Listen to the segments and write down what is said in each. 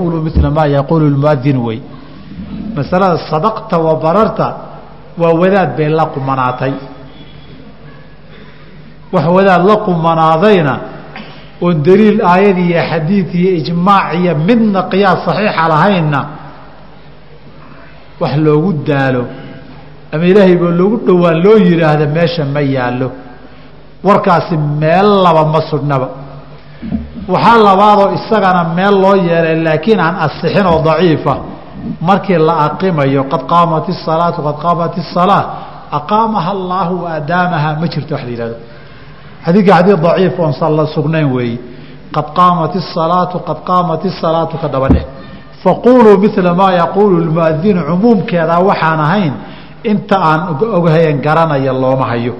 fayaquulu mila maa yaquulu muadin wey masalada sadaqta wa bararta waa wadaad bay la qumanaatay wax wadaad la qumanaadayna oon daliil aayad iyo xadiid iyo ijmaac iyo midna qiyaas saxiixa lahaynna wax loogu daalo ama ilaahay baa loogu dhowaan loo yihaahda meesha ma yaallo warkaasi meel laba ma sugnaba waxaa labaadoo isagana meel loo yeelay laakiin aan asixin oo daciifa markii la aqimayo qad qaamat isalaatu qad qaamat isalaa aqaamaha allaahu adaamaha ma jirto wax la yihahdo xadiidka xadiid daciif oon salla sugnayn weeye qad qaamat isalaatu qad qaamat isalaatu ka daba dheh. Faquuluu mila maa yaquulu lmuadinu cumuumkeedaa waxaan ahayn inta aan ogahayn garanaya looma hayo.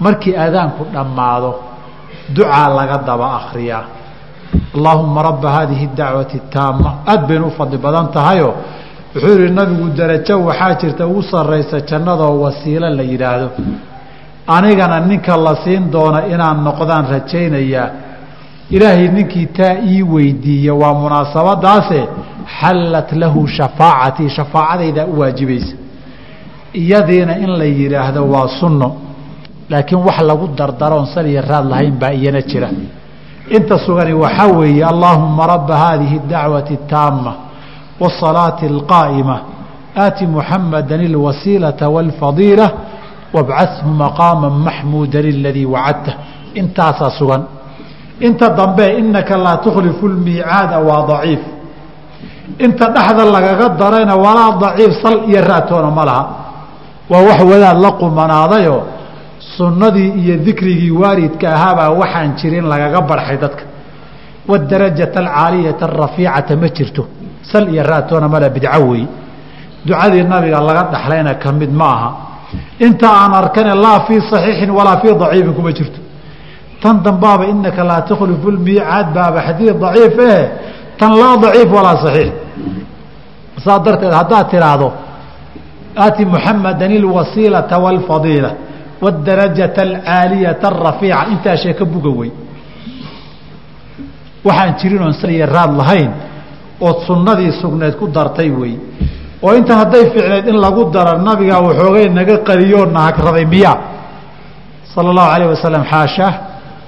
Markii aadaanku dhammaado ducaa laga daba akriyaa allaahuma rabba haadihi dacwati taama aad baynu u fadli badan tahayo. Wuxuu yihi nabigu darajo waxaa jirta ugu saraysa jannadoo wasiilo la yidhaahdo. Anigana ninka la siin doona inaan noqdaan rajaynayaa ilaahay ninkii taa ii weydiiya waa munaasabadaase xallat lahu shafaacatii shafaacadaydaa u waajibaysa iyadiina in la yidhaahdo waa sunno laakiin wax lagu dardaroon saliya raad lahayn baa iyana jira inta sugani waxaa weeye allaahuma rabba haadihi اdacwati اtaama wالصalaaةi اlqaa'ima aati muxamada اlwasiilaةa wاlfadiila wabcathu maqaama maxmuuda اladii wacadta intaasaa sugan inta dambe inaka laa tukhlifu اlmiicaada waa daciif inta dhexda lagaga darayna walaa daciif sal iyo raatoona ma laha waa wax wadaad la qumanaadayo sunnadii iyo dikrigii waalidka ahaabaa waxaan jirin lagaga barxay dadka. Wadarajata alcaaliyata arafiicata ma jirto. Sal iyo raatoona mala bidco weeye ducadii nabiga laga dhaxlayna ka mid ma aha. Inta aan arkane laa fii saxiixin walaa fii daciifin kuma jirto. Tan dambaaba inaka laa tukhlifu lmiicaad baaba xadiid daciif eh. Tan laa daciif walaa saxiix. Saa darteed haddaad tiraahdo aati muxamada ilwasiilata wاlfadiila wاdarajata alcaaliyata arafiica intaa sheeka buga wey waxaan jirin oon saliya raad lahayn ood sunnadii sugneed ku dartay wey oo intan hadday ficneed in lagu daro nabigaa waxoogay naga qariyoo nahagraday miya sala اllahu alayh wasalam xaashaa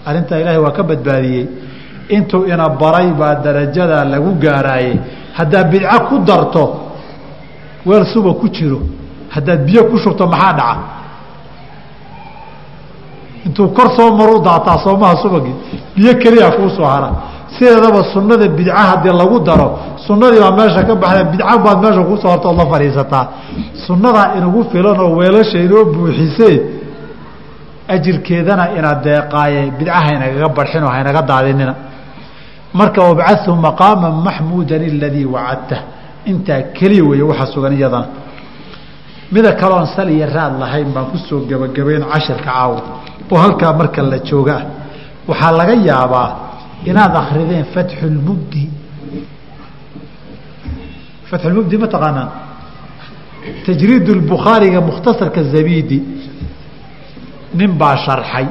arrintaa ilaahay waa ka badbaadiyey intuu ina baray baa darajadaa lagu gaaraayey haddaa bidco ku darto weel suba ku jiro haddaad biyo ku shubto maxaa dhaca intuu kor soo maru daataa soomaha subagii biyo keliya kuu soo hara. Sideedaba sunnada bidca haddii lagu daro sunnadii baa meesha ka baxda bidca baad meesha kuusoo horta ood la fadhiisataa. Sunnadaa inagu filan oo weelasha inoo buuxisee ajirkeedana ina deeqaaye bidca haynagaga barxin oo haynaga daadinina. Marka wabcahu maqaama maxmuudan aladii wacadta. Intaa keliya weeye waxa sugan iyadana. Mida kaloon sal iyo raad lahayn baan ku soo gebagabayn cashirka caawa oo halkaa marka la jooga ah waxaa laga yaabaa inaad akrideen fatxulmubdi fatxulmubdi ma taqaanaan? Tajriid lbukhaariga mukhtasarka zabidi nin baa sharxay.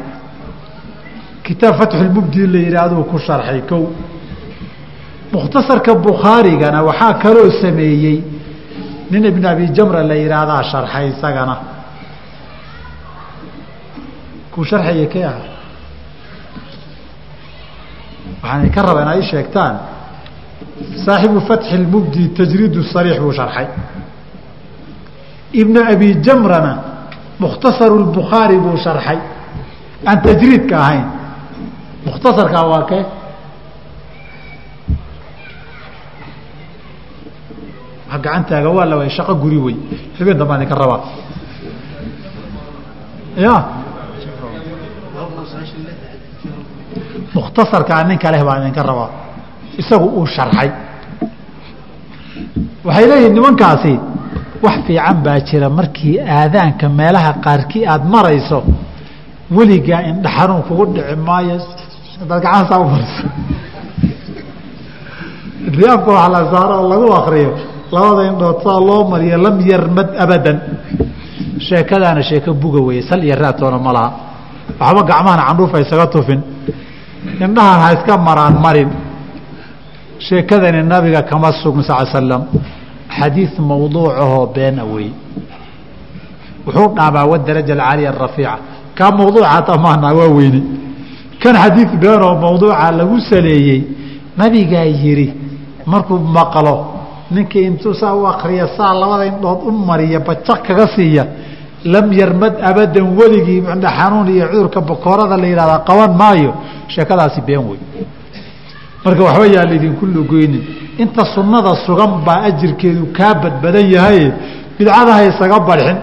Kitaab fatxulmubdi la yidhaahduu ku sharxay kow. Mukhtasarka bukhaarigana waxaa kaloo sameeyey. Nin ibn abi jamra la yidhaahdaa sharxay isagana kuu sharxaya kee ah? Waxaan ka raba inaad ii sheegtaan saaxibu fatxi lmubdi tajriid sariix buu sharxay. Ibnu abi jamrana mukhtasaru lbukhaari buu sharxay. Aan tajriidka ahayn. Mukhtasarkaa waa kee? Gacantaaga waa la waay shaqo guri wey habeen dambaa idinka rabaa. Ya mukhtasarkaa ninka leh baa idinka rabaa. Isagu uu sharxay. Waxay leeyihiin nimankaasi wax fiican baa jira markii aadaanka meelaha qaarkii aada marayso weligaa indha xanuun kugu dhici maayo. Hadaad gacan saa umariso riyaabka wax la saaro oo lagu akriyo labada indhood saa loo mariyo lam yarmad abadan. Sheekadaana sheeko buga weeye sal iyo raatoona ma laha. Waxba gacmahana candhuufa isaga tufin indhahan ha iska maraan marin. Sheekadani nabiga kama sugn sal slam xadiid mawduucahoo beena wey wuxuu dhaabaa wadaraja alcaaliya arafiica kaa mawduuca tamaanaa waa weyne kan xadiid beenoo mawduuca lagu saleeyey nabigaa yidhi markuu maqlo ninkii intuu saa u akriya saa labada indhood u mariya bajaq kaga siiya lam yarmad abadan weligii xanuun iyo cudurka bakoorada la yihahdaa qaban maayo sheekadaasi been wey marka waxba yaa laydinku lugoynin inta sunnada sugan baa ajirkeedu kaa badbadan yahay bidcadaha isaga barxin.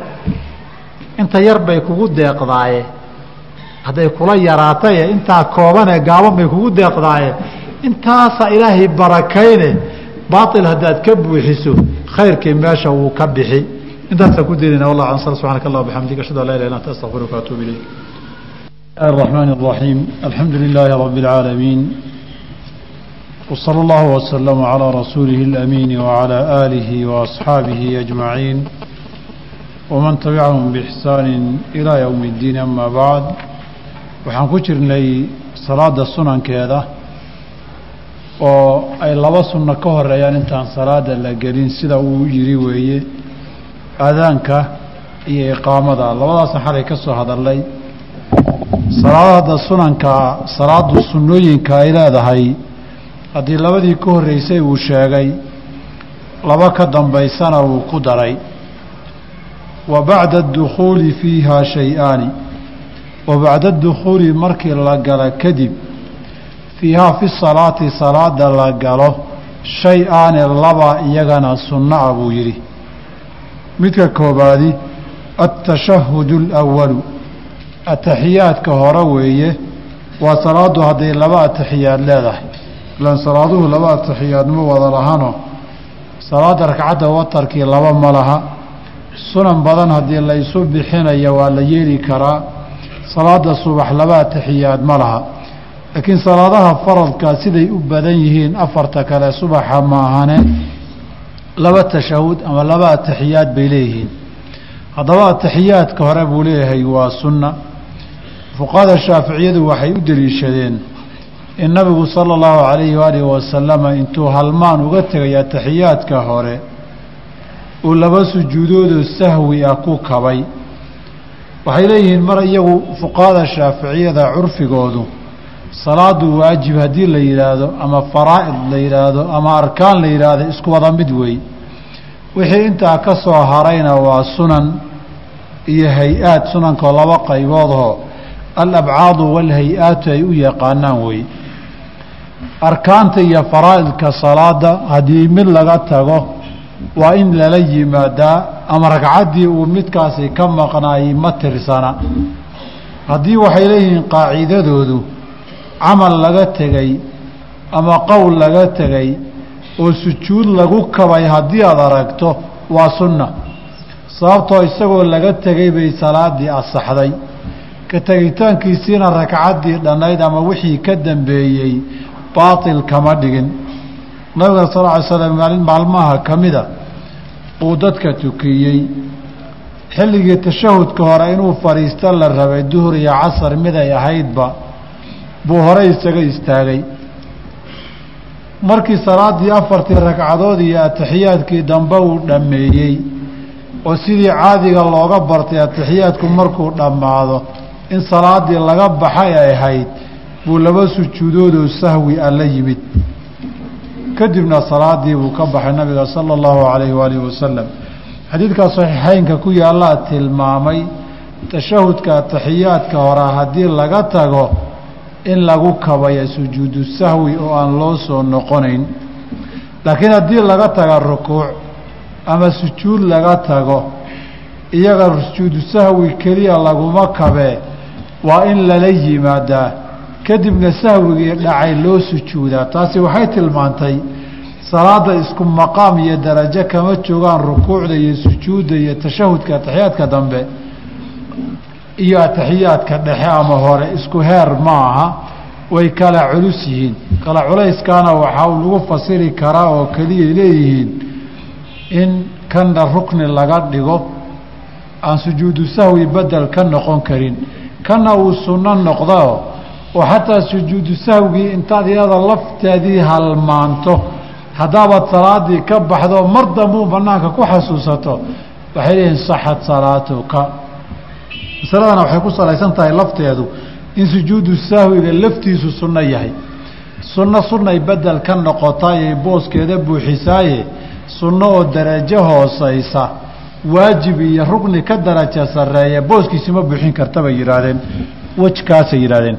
Inta yar bay kugu deeqdaaye. Hadday kula yaraataye intaa koobanee gaaban bay kugu deeqdaaye. Intaasaa ilaahay barakayne baail haddaad ka buuxiso khayrkii meesha wuu ka bixi intaasaan ku daynayna wallah an subxanak allah bxamdik ashhadu an laa ilah illa anta astaqfiruka atuub ilayk الرحمن الرحيم الحمد لله رب العالمين وصلى الله وسلم على رسوله الأمين وعلى آله وأصحابه أجمعين ومن تبعهم بإحسان إلى يوم الدين أما بعد waxaan ku jirnay salaada sunankeeda oo ay laba sunno ka horeeyaan intaan salaada la gelin sida uu yiri weeye aadaanka iyo iqaamada. Labadaasna xalay ka soo hadalnay salaadada sunanka salaadu sunnooyinka ay leedahay haddii labadii ka horreysay uu sheegay laba ka dambaysana wuu ku daray. Wa bacda adukhuuli fiiha shay-aani wa bacda adukhuuli markii la galo kadib fiihaa fi salaati salaada la galo shay aane laba iyagana sunno ah buu yidhi midka koobaadi atashahudu alawalu ataxiyaadka hore weeye waa salaadu hadday laba ataxiyaad leedahay. Ilaan salaaduhu laba ataxiyaad ma wada lahano salaada ragcadda watarkii laba ma laha. Sunan badan haddii la isu bixinaya waa la yeeli karaa. Salaada subax laba ataxiyaad ma laha. Laakiin salaadaha faradka siday u badan yihiin afarta kale subaxa maahane laba tashahud ama laba ataxiyaad bay leeyihiin. Haddaba ataxiyaadka hore buu leeyahay waa sunna. Fuqahada shaaficiyadu waxay u deliishadeen in nabigu sala allahu calayhi waalihi wasalama intuu halmaan uga tegay ataxiyaadka hore uu laba sujuudoodoo sahwi ah ku kabay. Waxay leeyihiin mar iyagu fuqahada shaaficiyada curfigoodu salaadu waajib haddii la yidhaahdo ama faraa'id la yidhaahdo ama arkaan la yidhaahdo isku wada mid wey wixii intaa ka soo harayna waa sunan iyo hay'aad sunankoo laba qayboodoo alabcaadu walhay-aatu ay u yaqaanaan wey arkaanta iyo faraa'idka salaada haddii mid laga tago waa in lala yimaadaa ama ragcaddii uu midkaasi ka maqnaayey ma tirsana. Haddii waxay leeyihiin qaacidadoodu camal laga tegey ama qowl laga tegey oo sujuud lagu kabay haddii aad aragto waa sunna. Sababtoo isagoo laga tegey bay salaaddii asaxday. Ka tegitaankiisiina ragcaddii dhannayd ama wixii ka dambeeyey baatil kama dhigin. Nabiga sal ly slam maalmaha ka mida uu dadka tukiyey. Xilligii tashahudka hore inuu fadhiisto la rabay duhur iyo casar miday ahaydba buu hore isaga istaagay. Markii salaaddii afartii ragcadood iyo ataxiyaadkii dambe uu dhammeeyey oo sidii caadiga looga bartay ataxiyaadku markuu dhammaado in salaaddii laga baxay ay ahayd buu laba sujuudoodoo sahwi a la yimid. Kadibna salaadii buu ka baxay nabiga sala allahu calayhi waalihi wasalam xadiidkaa saxiixeynka ku yaallaa tilmaamay tashahudka ataxiyaadka hore haddii laga tago in lagu kabaya sujuudu sahwi oo aan loo soo noqonayn. Laakiin haddii laga taga rukuuc ama sujuud laga tago iyaga sujuudu sahwi keliya laguma kabee waa in lala yimaadaa. Kadibna sahwigii dhacay loo sujuudaa. Taasi waxay tilmaantay salaada isku maqaam iyo darajo kama joogaan rukuucda iyo sujuudda iyo tashahudka ataxiyaadka dambe iyo ataxiyaadka dhexe ama hore isku heer ma aha way kala culus yihiin. Kala culayskaana waxaa lagu fasiri karaa oo keliyay leeyihiin in kanna rukni laga dhigo aan sujuudu sahwi bedel ka noqon karin. Kana uu sunno noqdao oo xataa sujuudu sahwigii intaad iyada lafteedii halmaanto haddaabaad salaadii ka baxdo mar dambuu banaanka ku xasuusato. Waxay leeyihiin saxad salaatuka masaladana waxay ku salaysan tahay lafteedu in sujuudu sahwiga laftiisu sunno yahay. Sunno sunnay bedel ka noqotaaye booskeeda buuxisaaye sunno oo darajo hoosaysa waajib iyo rugni ka darajo sarreeya booskiisi ma buuxin karta bay yidhaahdeen wejkaasay yidhahdeen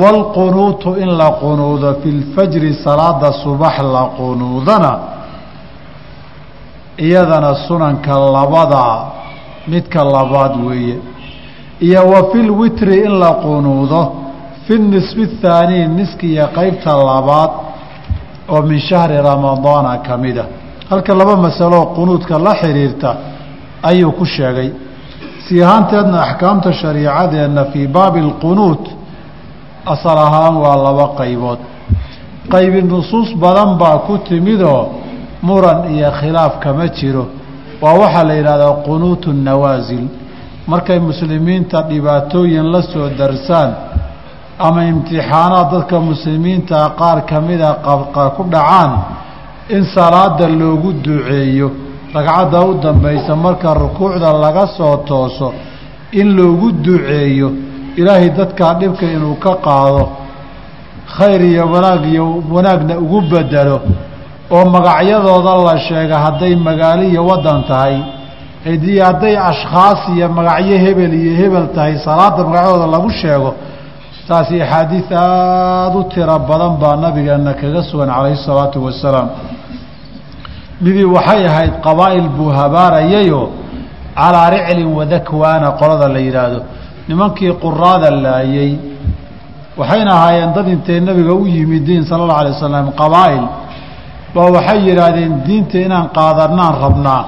waalqunuutu in la qunuudo fi lfajri salaada subax la qunuudana iyadana sunanka labada midka labaad weeye iyo wa fi lwitri in la qunuudo fi nisfi athaanii niskiiyo qeybta labaad oo min shahri ramadaana ka mida halka laba masaloo qunuudka la xiriirta ayuu ku sheegay. Si ahaanteedna axkaamta shariicadeenna fii baabi alqunuud asal ahaan waa laba qaybood. Qaybi nusuus badan baa ku timidoo muran iyo khilaaf kama jiro. Waa waxaa la yidhahdaa qunuutu nawaasil markay muslimiinta dhibaatooyin la soo darsaan ama imtixaanaad dadka muslimiintaa qaar ka mida ku dhacaan in salaada loogu duceeyo. Ragcadda u dambaysa marka rukuucda laga soo tooso in loogu duceeyo ilaahay dadkaa dhibka inuu ka qaado khayr iyo wanaag iyo wanaagna ugu bedelo oo magacyadooda la sheega hadday magaalo iyo waddan tahay haddii hadday ashkhaas iyo magacyo hebel iyo hebel tahay salaada magacyadooda lagu sheego taasi axaadiid aada u tiro badan baa nabigeena kaga sugan calayhi salaatu wasalaam midii waxay ahayd qabaa'il buu habaarayayoo calaa riclin wadakwaana qolada la yidhaahdo. Nimankii quraada laayey waxayna ahaayeen dad intay nabiga u yimidiin sala allahu alay wasalam qabaa'il baa waxay yidhaahdeen diinta inaan qaadanaan rabnaa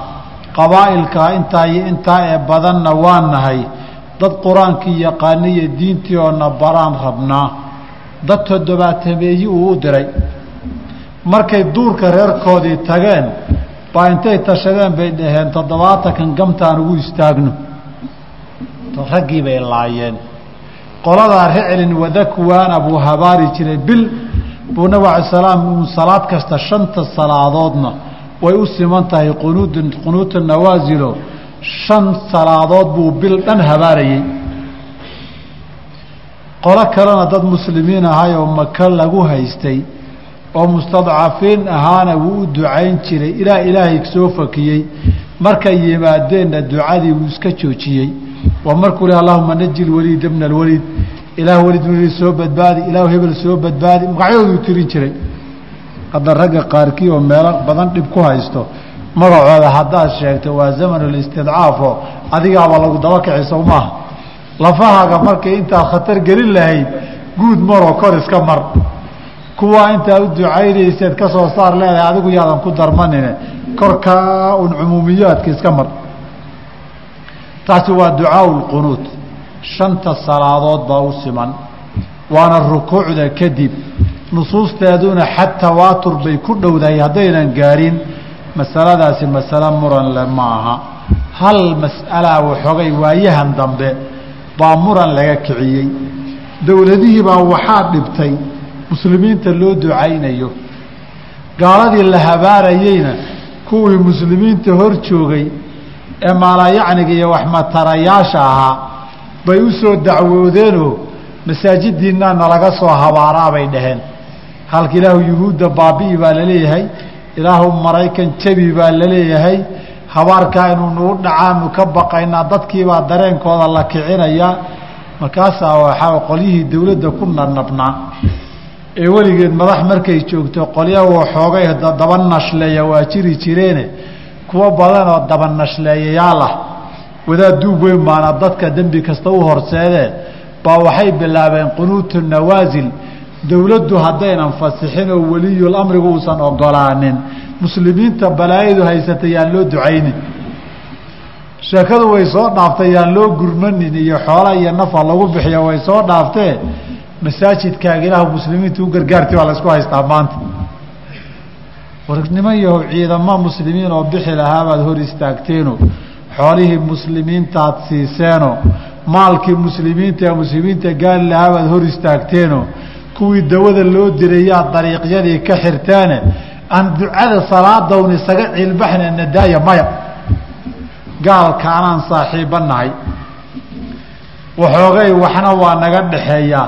qabaa'ilkaa intaa iyo intaa ee badanna waa nahay dad qur'aankii yaqaaniyo diintii oona baraan rabnaa. Dad toddobaatemeeyi uu u diray. Markay duurka reerkoodii tageen baa intay tashadeen bay dhaheen toddobaatankan gamtaan ugu istaagno. Raggii bay laayeen. Qoladaa riclin wadakwaana buu habaari jiray bil buu nabig alay salaam uu salaad kasta shanta salaadoodna way u siman tahay qunuud qunuuta nawaasilo shan salaadood buu bil dhan habaarayey qolo kalena dad muslimiin ahay oo maka lagu haystay oo mustadcafiin ahaana wuu u ducayn jiray ilaa ilaahay soo fakiyey. Markay yimaadeenna ducadii wuu iska joojiyey. Waa markuu leh allahuma naji lwaliida bna alwaliid ilaah welid welid soo badbaadi ilaah hebel soo badbaadi. Magacyadooduu tirin jiray hadda ragga qaarkii oo meelo badan dhib ku haysto magacooda haddaad sheegto waa zamanulistidcaafo adigaaba lagu dabakici sow maaha. Lafahaaga markay intaad khatar gelin lahayd guud maroo kor iska mar. Kuwaa intaad u ducaynayseed ka soo saar leedahay adigu yaadan ku darmanine. Korkaa un cumuumiyaadka iska mar. Taasi waa ducaau lqunuud shanta salaadood baa u siman waana rukuucda kadib nusuusteeduna xad tawaatur bay ku dhowdahay haddaynan gaarin. Masaladaasi masalo muran le ma aha hal mas'alaa waxoogay waayahan dambe baa muran laga kiciyey. Dowladihii baa waxaa dhibtay muslimiinta loo ducaynayo. Gaaladii la habaarayeyna kuwii muslimiinta hor joogay ee maalayacniga iyo waxmatarayaasha ahaa bay u soo dacwoodeenoo masaajidiinaa nalaga soo habaaraa bay dhaheen halka ilaahu yuhuudda baabi'i baa la leeyahay ilaahu maraykan jabi baa la leeyahay habaarkaa inuu nagu dhacaanu ka baqaynaa dadkiibaa dareenkooda la kicinayaa markaasaa waxaa qolyihii dowladda ku nanabnaa ee weligeed madax markay joogto qolya waxoogay daba nashleeya waa jiri jireene. Kuwo badanoo daba nashleeyayaal ah. Wadaad duub weyn baana dadka dembi kasta u horseedee baa waxay bilaabeen qunuutu nawaasil dowladdu haddaynan fasixin oo weliyul amrigu uusan ogolaanin muslimiinta balaayadu haysata yaan loo ducaynin. Sheekadu way soo dhaaftay yaan loo gurmanin iyo xoola iyo nafa lagu bixiya way soo dhaaftee masaajidkaaga ilaahu muslimiinta u gargaarti baa la isku haystaa maanta. Warniman yahow ciidamo muslimiin oo bixi lahaabaad hor istaagteeno. Xoolihii muslimiintaad siiseeno. Maalkii muslimiinta ee muslimiinta gaali lahaa baad hor istaagteenoo kuwii dawada loo dirayaa dariiqyadii ka xirteene aan ducada salaadawn isaga ciilbaxna nadaaya maya. Gaalka anaan saaxiibba nahay waxoogay waxna waa naga dhaxeeyaa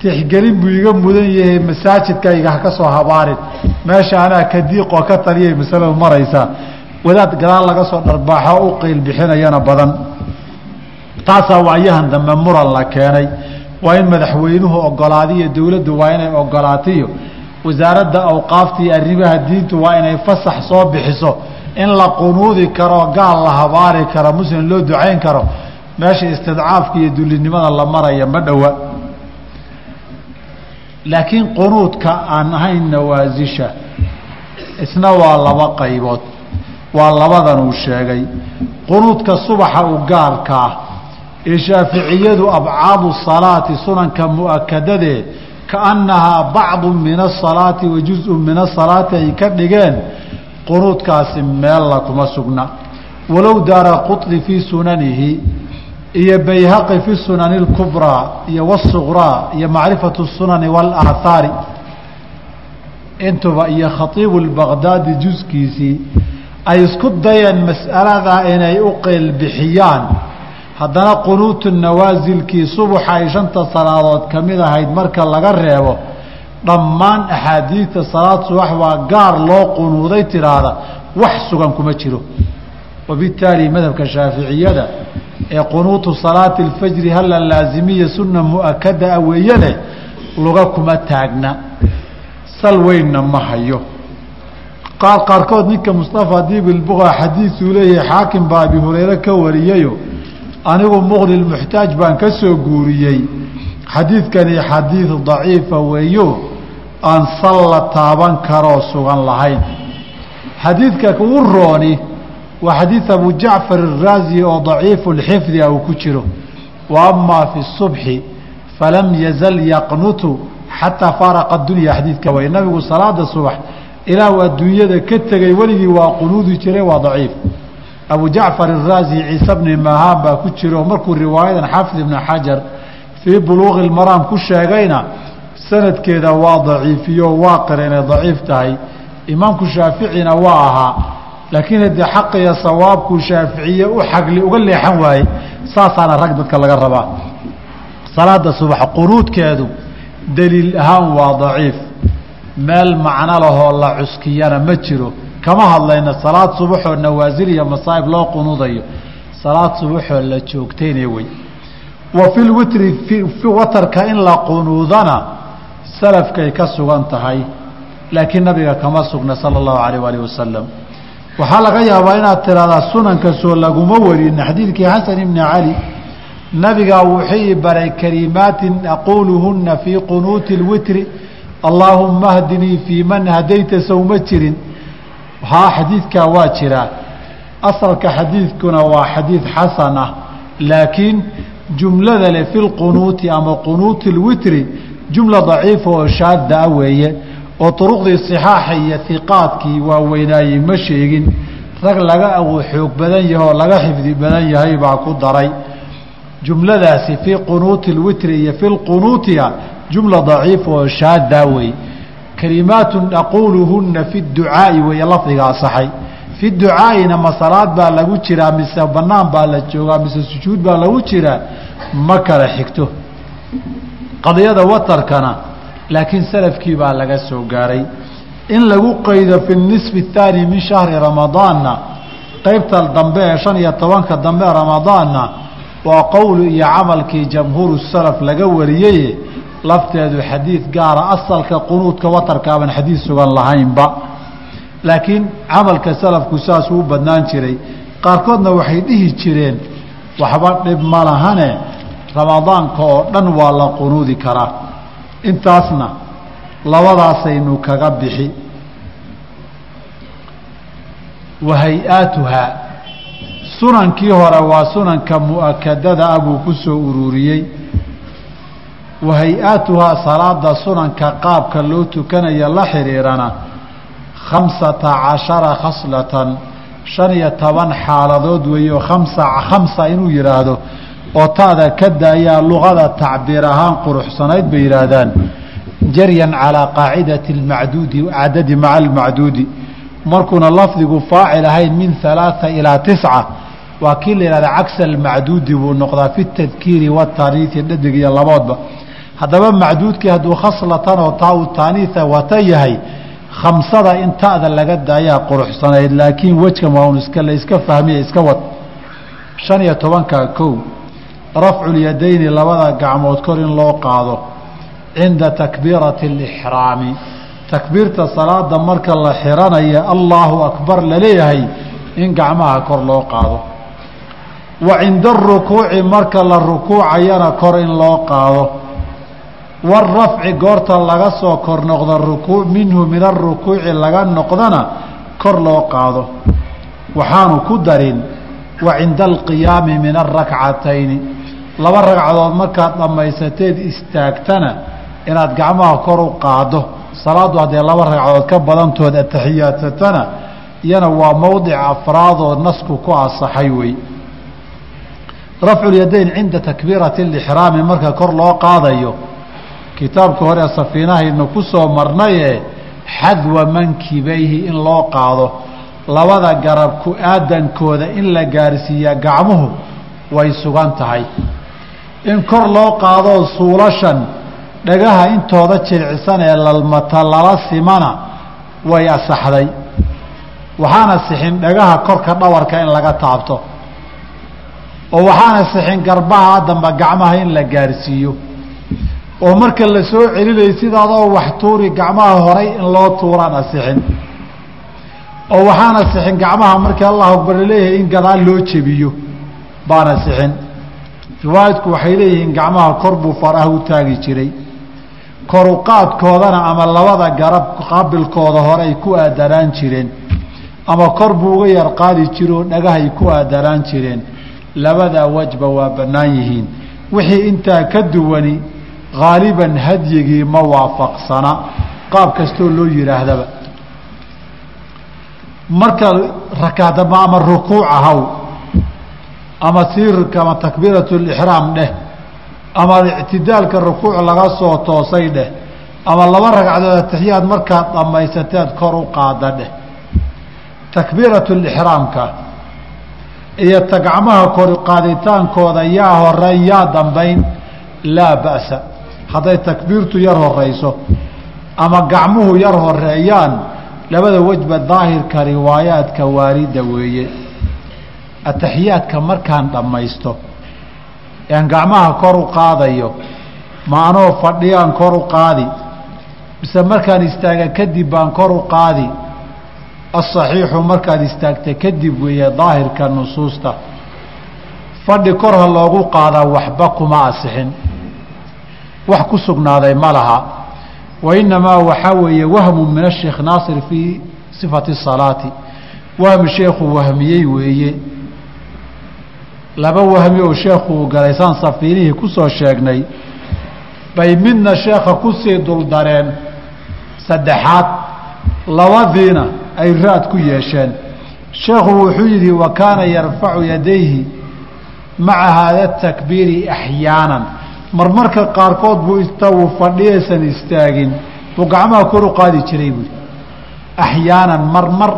tixgelin buu iga mudan yahay masaajidkayga ha ka soo habaarin. Meesha anaa ka diiqoo ka taliyay masaladu maraysaa wadaad gadaal laga soo dharbaaxo u qiil bixinayana badan. Taasaa waayahan dambe muran la keenay waa in madaxweynuhu ogolaadiyo dowladdu waa inay ogolaatiyo wasaaradda awqaafta iyo arrimaha diintu waa inay fasax soo bixiso. In la qunuudi karo gaal la habaari karo muslim loo ducayn karo meesha istidcaafka iyo dullinimada la maraya ma dhowa laakiin qunuudka aan ahayn nawaasisha isna waa laba qaybood. Waa labadan uu sheegay. Qunuudka subaxa u gaarka ah ee shaaficiyadu abcaadu salaati sunanka mu'akadadee kaannahaa bacdu min asalaati wa juzun min asalaati ay ka dhigeen qunuudkaasi meella kuma sugna walow daara quطni fii sunanihi iyo bayhaqi fi sunani اlkubraa iyo wالsuqraa iyo macrifatu الsunani wاlaahaari intuba iyo khaiibu اlbaqdaadi juskiisii ay isku dayeen mas'aladaa inay u qeylbixiyaan haddana qunuutu nawaasilkii subaxa ay shanta salaadood ka mid ahayd marka laga reebo dhammaan axaadiidta salaad subax waa gaar loo qunuuday tiraahda wax sugan kuma jiro. Wabittaali madhabka shaaficiyada ee qunuutu salaati اlfajri hala laazimiya sunna mu'akada a weeye leh luga kuma taagna. Sal weynna ma hayo. Qaar qaarkood ninka mustafa diibilbuqa xadiiduu leeyahay xaakim baa abi hureyre ka wariyayo anigu muqni muxtaaj baan ka soo guuriyey. Xadiidkani xadiid daciifa weeyo aan sal la taaban karoo sugan lahayn. Xadiidka ugu rooni waa xadiid abu jacfar araasi oo daciifu lxifdi a ah uu ku jiro. Wa amaa fi subxi falam yazal yaqnutu xataa faaraqa dunya. Xadiidka way nabigu salaada subax ilaah adduunyada ka tegey weligii waa qunuudi jire waa daciif abu jacfar الraazi ciise bni mahaan baa ku jiro markuu riwaayadan xaafid ibn xajar fii buluuqi اlmaraam ku sheegayna sanadkeeda waa daciifiyo waa qira inay daciif tahay imaamku shaaficina waa ahaa laakiin haddii xaqiya sawaabkuu shaaficiye u xagli uga leexan waaye saasaana rag dadka laga rabaa salaada subax qunuudkeedu daliil ahaan waa daciif meel macno lahoo la cuskiyana ma jiro kama hadlayna salaad subaxoo nawaasil iyo masaa'ib loo qunuudayo salaad subaxoo la joogtayna wey. Wa fi lwitri watarka in la qunuudana salafkay ka sugan tahay laakiin nabiga kama sugna sala allahu alayh alih wasalam waxaa laga yaabaa inaad tiraahdaa sunanka soo laguma warin xadiidkii xasan ibni cali nabigaa wuxuu baray kalimaatin aquuluhuna fii qunuuti اlwitri allaahuma hdinii fii man hadayta sowma jirin haa xadiidkaa waa jiraa asalka xadiidkuna waa xadiid xasana ah, laakiin jumlada le fi lqunuuti ama qunuuti lwitri jumla daciifa oo shaadda ah weeye oo turuqdii sixaaxa iyo hiqaadkii waaweynaayey ma sheegin. Rag laga awood xoog badan yaho oo laga xifdi badan yahay baa ku daray. Jumladaasi fii qunuuti lwitri iyo fi lqunuutiya jumla daciifa oo shaaddaa weeye kalimaatu aquuluhuna fi ducaa'i weeye lafdiga asaxay fi ducaa'ina ma salaad baa lagu jiraa mise banaan baa la joogaa mise sujuud baa lagu jiraa ma kala xigto. Qadiyada watarkana laakiin salafkii baa laga soo gaaray. In lagu qaydo fi nisfi اthaani min shahri ramadaanna qeybta dambe ee shan iyo tobanka dambe ramadaanna waa qowlu iyo camalkii jamhuuru salaf laga wariyeye lafteedu xadiid gaara asalka qunuudka watarkaaban xadiid sugan lahaynba. Laakiin camalka salafku saasuu u badnaan jiray. Qaarkoodna waxay dhihi jireen waxba dhib ma lahane ramadaanka oo dhan waa la qunuudi karaa. Intaasna labadaasaynu kaga bixi. Wa hay'aatuhaa sunankii hore waa sunanka mu'akadada ah buu ku soo ururiyey wa hay'aatuhaa salaada sunanka qaabka loo tukanaya la xidhiirana khamsata cashara khaslatan shan iyo toban xaaladood weeyo khamsa khamsa inuu yidhaahdo oo taada ka daayaa luqada tacbiir ahaan quruxsanayd bay yidhaahdaan jaryan calaa qaacidati almacduudi cadadi maca almacduudi. Markuuna lafdigu faacil ahayn min halaaa ilaa tisca waa kii la yihahda cagsa almacduudi buu noqdaa fi tadkiiri wataniisi dhadig iyo laboodba haddaba macduudkii hadduu khaslatan oo taa u taaniisa wata yahay khamsada in ta'da laga daayaa quruxsanayd laakiin wejkan waa un iska la iska fahmiya iska wad. Shan iyo tobanka kow rafculyadayni labada gacmood kor in loo qaado cinda takbiirati alixraami takbiirta salaada marka la xiranaya allaahu akbar la leeyahay in gacmaha kor loo qaado. Wa cinda arukuuci marka la rukuucayana kor in loo qaado warafci goorta laga soo kor noqdo rukuu minhu min arukuuci laga noqdana kor loo qaado waxaanu ku darin wa cinda alqiyaami min arakcatayni laba ragcadood markaad dhammaysateed istaagtana inaad gacmaha kor u qaado salaaddu haddee laba ragcadood ka badantood atixiyaadsatana iyana waa mowdic afraadoo nasku ku asaxay wey rafculyadayn cinda takbiirati alixraami marka kor loo qaadayo kitaabka hore safiinahaynu ku soo marnaye xadwa mankibayhi in loo qaado labada garab ku aadankooda in la gaarsiiya gacmuhu way sugan tahay. In kor loo qaadoo suulashan dhagaha intooda jircisan ee lalmata lala simana way asaxday. Waxaana sixin dhagaha korka dhawarka in laga taabto. Oo waxaana sixin garbaha damba gacmaha in la gaarsiiyo oo marka la soo celinayay sidaadoo wax tuuri gacmaha horay in loo tuuraan asixin. oo waxaana sixin gacmaha markii allahu akbar la leeyahay in gadaal loo jebiyo baana sixin riwaayadku waxay leeyihiin gacmaha kor buu faraha u taagi jiray. koruqaadkoodana ama labada garab qaabilkooda hore ay ku aadanaan jireen. ama kor buu uga yar qaadi jire oo dhagahay ku aadanaan jireen. labadaa wajba waa bannaan yihiin. wixii intaa ka duwani haaliban hadyigii ma waafaqsana. Qaab kastoo loo yidhaahdaba. Marka rakaadama ama rukuuc ahaw ama sii ama takbiiratu lixraam dheh ama ictidaalka rukuuc laga soo toosay dheh ama laba ragcadood atixiyaad markaad dhammaysateed kor u qaada dheh. Takbiiratu lixraamka iyo ta gacmaha kori qaaditaankooda yaa horeyn yaa dambayn laa ba'sa hadday takbiirtu yar horeyso ama gacmuhu yar horeeyaan labada wejba daahirka riwaayaadka waarida weeye. Ataxiyaadka markaan dhammaysto ean gacmaha kor u qaadayo ma anoo fadhiyaan kor u qaadi mise markaan istaaga kadib baan kor u qaadi. Asaxiixu markaad istaagta kadib weeye daahirka nusuusta. Fadhi kor ha loogu qaadaa waxba kuma asixin wax ku sugnaaday ma laha. Wa inamaa waxaa weeye wahmu min asheekh naasir fii sifati salaati. Wahmi sheekhu wahmiyey weeye. Laba wahmi oo sheekhu uu galay saan safiinihii ku soo sheegnay bay midna sheekha ku sii duldareen saddexaad. Labadiina ay raad ku yeesheen. Sheekhu wuxuu yidhi wa kaana yarfacu yadayhi maca haada takbiiri axyaanan marmarka qaarkood buu ista uu fadhiyaysan istaagin. Buu gacmaha kor u qaadi jiray buui axyaanan marmar.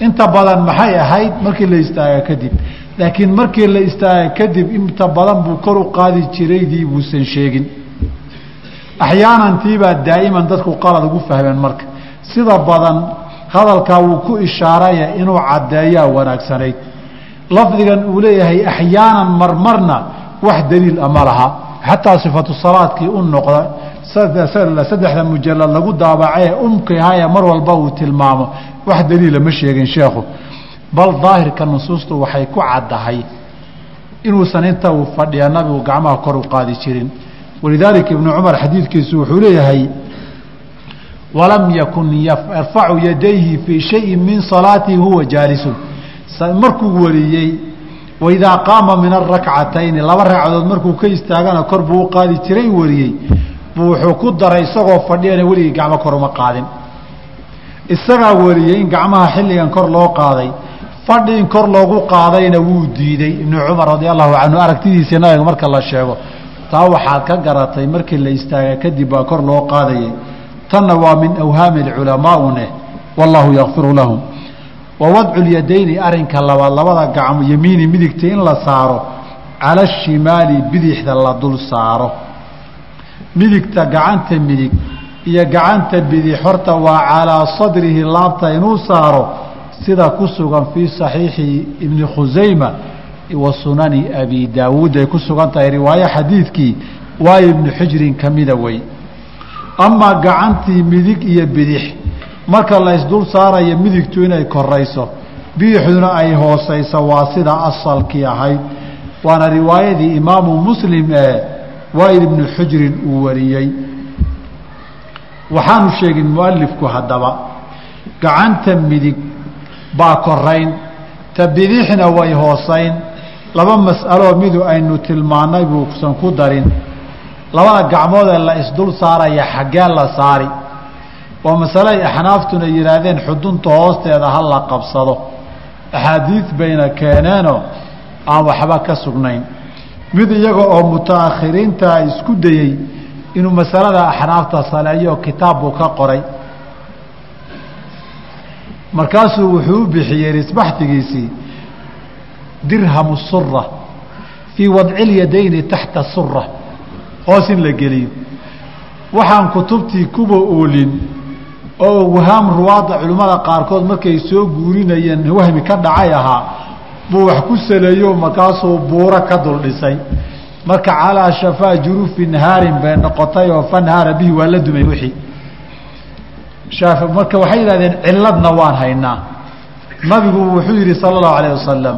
Inta badan maxay ahayd? Markii la istaaga kadib. Laakiin markii la istaaga kadib inta badan buu kor u qaadi jiraydii buusan sheegin. Axyaanantiibaa daa'iman dadku qalad ugu fahmeen marka. Sida badan hadalkaa wuu ku ishaaraya inuu caddeeyaa wanaagsanayd. Lafdigan uu leeyahay axyaanan marmarna wax daliil ama laha xataa sifatu salaadkii u noqda saddexda mujalad lagu daabacee umkihaya mar walba uu tilmaamo wax daliila ma sheegin sheekhu bal daahirka nusuustu waxay ku caddahay inuusan inta uu fadhiya nabigu gacmaha kor u qaadi jirin walidaalika ibnu cumar xadiidkiisu wuxuu leeyahay walam yakun yarfacu yadayhi fii shayin min salaatihi huwa jaalisun markuu wariyey waidaa qaama min arakcatayni laba ragcadood markuu ka istaagana kor buu u qaadi jiray wariyey buu wuxuu ku daray isagoo fadhiyana weligii gacmo kor uma qaadin isagaa wariyey in gacmaha xilligan kor loo qaaday fadhi in kor loogu qaadayna wuu diiday ibnu cumar radi allahu canhu aragtidiisii nabiga marka la sheego taa waxaad ka garatay markii la istaaga kadib baa kor loo qaadayay tanna waa min awhaami culamaa'une wallaahu yakfiru lahum wa wadcu lyadayni arinka labaad labada gacmo yamiini midigta in la saaro cala ashimaali bidixda la dul saaro. Midigta gacanta midig iyo gacanta bidix horta waa calaa sadrihi laabta inuu saaro sida ku sugan fii saxiixi ibni khusayma wa sunani abi daawuud. Ay ku sugan tahay riwaayo xadiidkii waa ibnu xujrin ka mida wey amaa gacantii midig iyo bidix marka la ysdul saarayo midigtu inay korayso bidixduna ay hoosayso waa sida asalkii ahayd waana riwaayadii imaamu muslim ee waail ibnu xujrin uu wariyey. Waxaanu sheegin mualifku haddaba gacanta midig baa korayn ta bidixna way hoosayn. Laba mas'aloo midu aynu tilmaannay buusan ku darin. Labada gacmood ee la isdul saaraya xaggee la saari waa masale ay axnaaftuna yidhaahdeen xudunta hoosteeda ha la qabsado. Axaadiid bayna keeneenoo aan waxba ka sugnayn. Mid iyaga oo mutaakhiriinta isku dayey inuu masalada axnaafta saleeyo kitaab buu ka qoray. Markaasuu wuxuu u bixiyey risbaxtigiisii dirhamu sura fii wadci lyadayni taxta sura hoos in la geliyo. Waxaan kutubtii kuba oolin oo wahaam ruwaadda culimmada qaarkood markay soo guurinayeen wahmi ka dhacay ahaa buu wax ku saleeyo markaasuu buuro ka dul dhisay. Marka calaa shafaa jurufi nhaarin bay noqotay oo fanhaara bihi waa la dumay wixii. Marka waxay yidhahdeen ciladna waan haynaa. Nabigu wuxuu yihi sala allahu alayh wasalam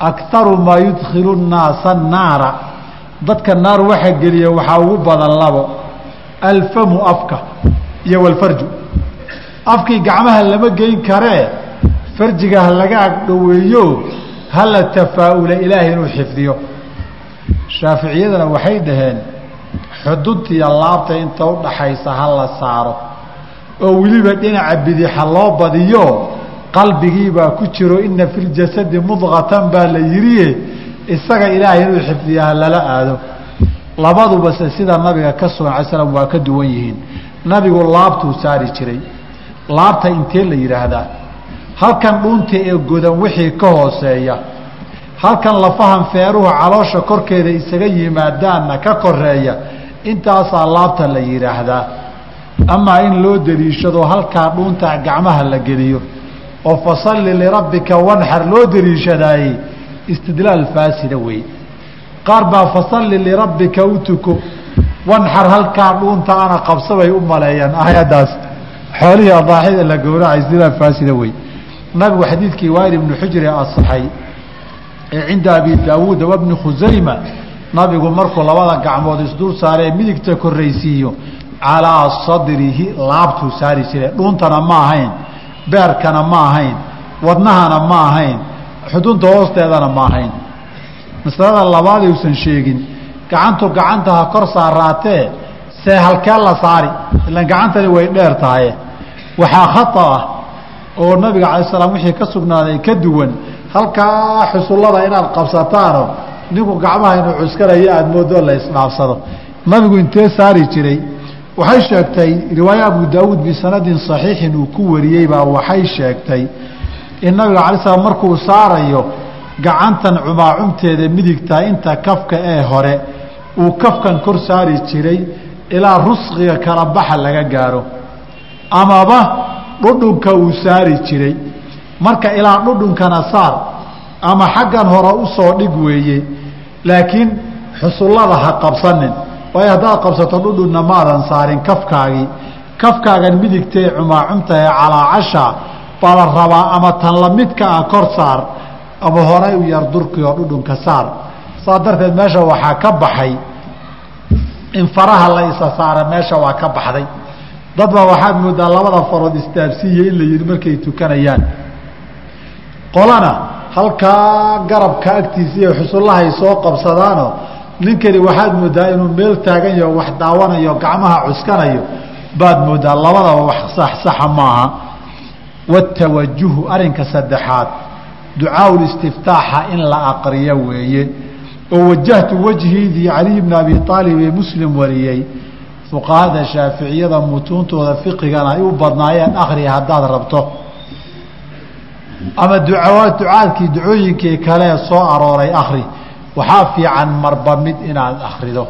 aktaru maa yudkilu nnaasa naara dadka naar waxa geliya waxaa ugu badan labo alfamu afka iyo walfarju afkii gacmaha lama geyn karee farjiga ha laga agdhoweeyo hala tafaa-ula ilaahay inuu xifdiyo. Shaaficiyadana waxay dhaheen xuduntiiyo laabta inta udhaxaysa ha la saaro. Oo weliba dhinaca bidixa loo badiyo qalbigiibaa ku jiro ina fi ljasadi mudqatan baa la yidhi isaga ilaahay inuu xifdiya ha lala aado. Labadubase sida nabiga ka sugan alay slam waa ka duwan yihiin nabigu laabtuu saari jiray. Laabta intee la yidhaahdaa halkan dhuunta ee godan wixii ka hooseeya. Halkan lafahan feeruhu caloosha korkeeda isaga yimaadaanna ka koreeya intaasaa laabta la yidhaahdaa amaa in loo deliishado halkaa dhuunta gacmaha la geliyo. Oo fasalli lirabbika wanxar loo deliishadaayey istidlaal faasida wey qaar baa fasalli lirabbika u tuko wanxar halkaa dhuunta ana qabsabay u maleeyaan. Aayaddaas xoolihii adaaxida la gowracay istidlaal faasida wey. Nabigu xadiidkii waayil ibnu xujri asaxay ee cinda abi daawuuda wabni khusayma nabigu markuu labada gacmood isdul saaree midigta korraysiiyo calaa sadrihi laabtuu saari jire dhuuntana ma ahayn beerkana ma ahayn wadnahana ma ahayn xudunta hoosteedana ma ahayn. Masalada labaad uusan sheegin gacantu gacanta ha kor saaraatee see halkee la saari. Ilan gacantani way dheer tahay. Waxaa khata ah oo nabiga calay slam wixii ka sugnaaday ka duwan halkaa xusullada inaad qabsataano ninku gacmaha inuu cuskanayo aada moodo la isdhaafsado. Nabigu intee saari jiray? Waxay sheegtay riwaaya abu daawuud bisanadin saxiixin uu ku wariyey baa waxay sheegtay in nabiga alay slam markuu saarayo gacantan cumaacumteeda midigta inta kafka ee hore uu kafkan kor saari jiray ilaa rusqiga kala baxa laga gaaro. Amaba dhudhunka uu saari jiray. Marka ilaa dhudhunkana saar ama xaggan hore u soo dhig weeye laakiin xusullada ha qabsanin. Waayo haddaad qabsato dhudhunna maadan saarin kafkaagii kafkaagan midigtae cumaacumta ee calaacasha baa la rabaa ama tan lamidka ah kor saar ama horay u yar durki oo dhudhunka saar saa darteed meesha waxaa ka baxay. In faraha la isa saara meesha waa ka baxday. Dad baa moodaa labada farood istaabsiiya in la yihi markay tukanayaan. Qolana halkaa garabka agtiisa iyo xusullahay soo qabsadaano ninkani waxaad moodaa inuu meel taagan yaho wax daawanayo gacmaha cuskanayo baad moodaa labadaba wax sax saxa maaha. Watawajuhu arinka saddexaad ducaaul istiftaaxa in la aqriyo weeye oo wajahtu wejhiidii caliy bni abi aalib ee muslim wariyey fuqahada shaaficiyada mutuuntooda fiqigana ay u badnaayeen akriya haddaad rabto. Ama ducaadkii ducooyinkii kale soo arooray akri waxaa fiican marba mid inaad akrido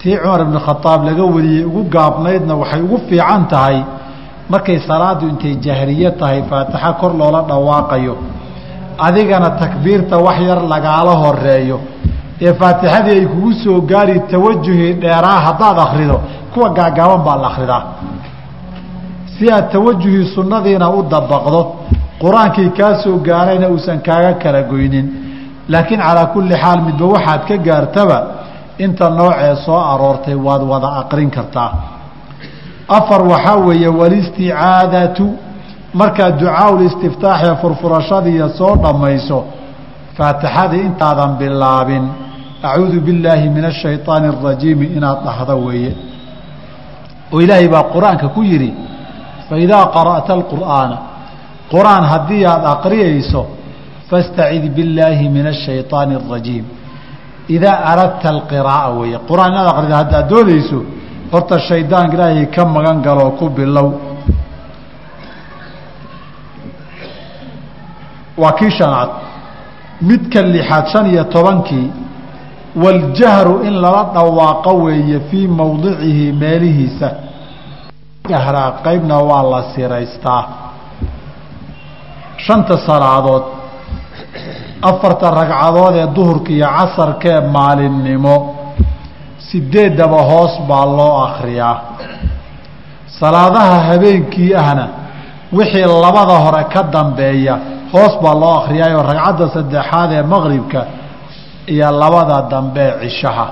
tii cumar ibn khadaab laga wariyey ugu gaabnaydna waxay ugu fiican tahay markay salaadu intay jahriye tahay faatixa kor loola dhawaaqayo adigana takbiirta wax yar lagaala horeeyo ee faatixadii ay kugu soo gaari tawajuhii dheeraa haddaad akrido kuwa gaagaaban baa la akridaa si aad tawajuhii sunnadiina u dabaqdo qur'aankii kaa soo gaarayna uusan kaaga kala goynin. Laakiin calaa kulli xaal midba waxaad ka gaartaba inta noocee soo aroortay waad wada aqrin kartaa. Afar waxaa weeye walisticaadatu markaad ducaaul istiftaaxee furfurashadiiya soo dhammayso faatixadii intaadan bilaabin acuudu billaahi min ashayطaani الrajiimi inaad dhahdo weeye oo ilaahay baa qur-aanka ku yidhi faidaa qara'ta اlqur'aana qur-aan haddii aad aqriyayso fastacid billaahi min ashayطaani الrajiim idaa aradta alqiraa'a weeye qur-aan inaad aqrida haddaad doonayso horta shaydaanka ilaahay ka magan galoo ku bilow Waa kii shanaad. Midka lixaad shan iyo tobankii waljahru in lala dhawaaqo weeye fii mowdicihi meelihiisa. Jahraa qaybna waa la siraystaa. Shanta salaadood afarta ragcadood ee duhurka iyo casarkee maalinnimo sideedaba hoos baa loo akhriyaa. Salaadaha habeenkii ahna wixii labada hore ka dambeeya hoos baa loo akhriyaayoo ragcadda saddexaad ee maqribka iyo labada dambe cishaha.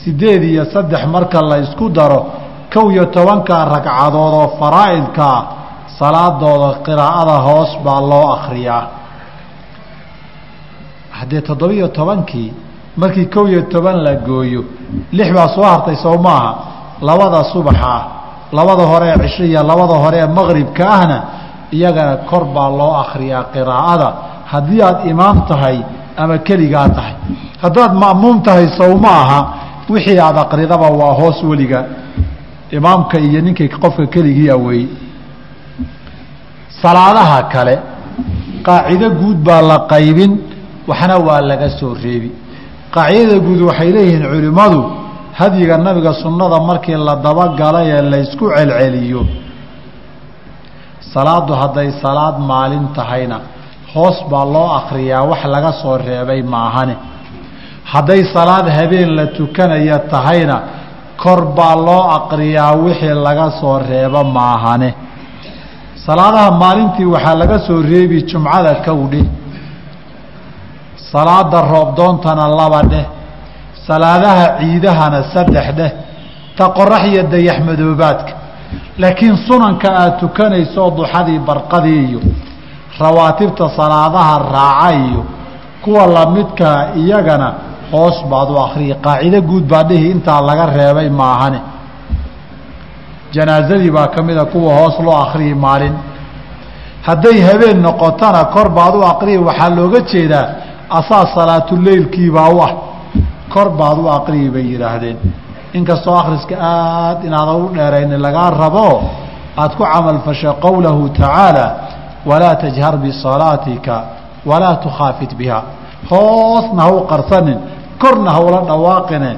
Sideed iyo saddex marka la isku daro kow iyo tobanka ragcadood oo faraa'idkaa salaadooda qiraa'ada hoos baa loo akhriyaa. Haddee toddobiyo tobankii markii kow iyo toban la gooyo lix baa soo hartay sow maaha labada subaxa labada hore ee cisho iyo labada hore ee maqribka ahna iyagana kor baa loo akhriyaa qiraa'ada. Haddii aad imaam tahay ama keligaa tahay. Haddaad ma'muum tahay sow ma aha. Wixii aad aqridaba waa hoos weliga. Imaamka iyo ninkii qofka keligii aweey salaadaha kale qaacido guud baa la qaybin waxna waa laga soo reebi. Qaacidada guud waxay leeyihiin culimmadu hadyiga nabiga sunnada markii la dabagalay ee laysku celceliyo salaadu hadday salaad maalin tahayna hoos baa loo akriyaa wax laga soo reebay maahane. Hadday salaad habeen la tukanaya tahayna kor baa loo aqriyaa wixii laga soo reebo maahane. Salaadaha maalintii waxaa laga soo reebi jumcada kowdhe salaada roobdoontana laba dheh salaadaha ciidahana saddex dheh ta qorax iyo dayax madoobaadka laakiin sunanka aada tukanayso duxadii barqadii iyo rawaatibta salaadaha raaca iyo kuwa lamidkaa iyagana hoos baad u akriyi qaacido guud baa dhihi intaa laga reebay maahane. Janaazadii baa ka mida kuwa hoos loo akriyi maalin. Hadday habeen noqotona kor baad u aqriyi waxaa looga jeedaa asaa salaatuleylkiibaa u ah. Kor baad u aqriyi bay yidhaahdeen inkastoo akhriska aad inaadan u dheerayni lagaa rabo aada ku camalfashay qowlahu tacaala walaa tajhar bisalaatika walaa tukhaafit biha. Hoosna ha u qarsanin korna ha ula dhawaaqine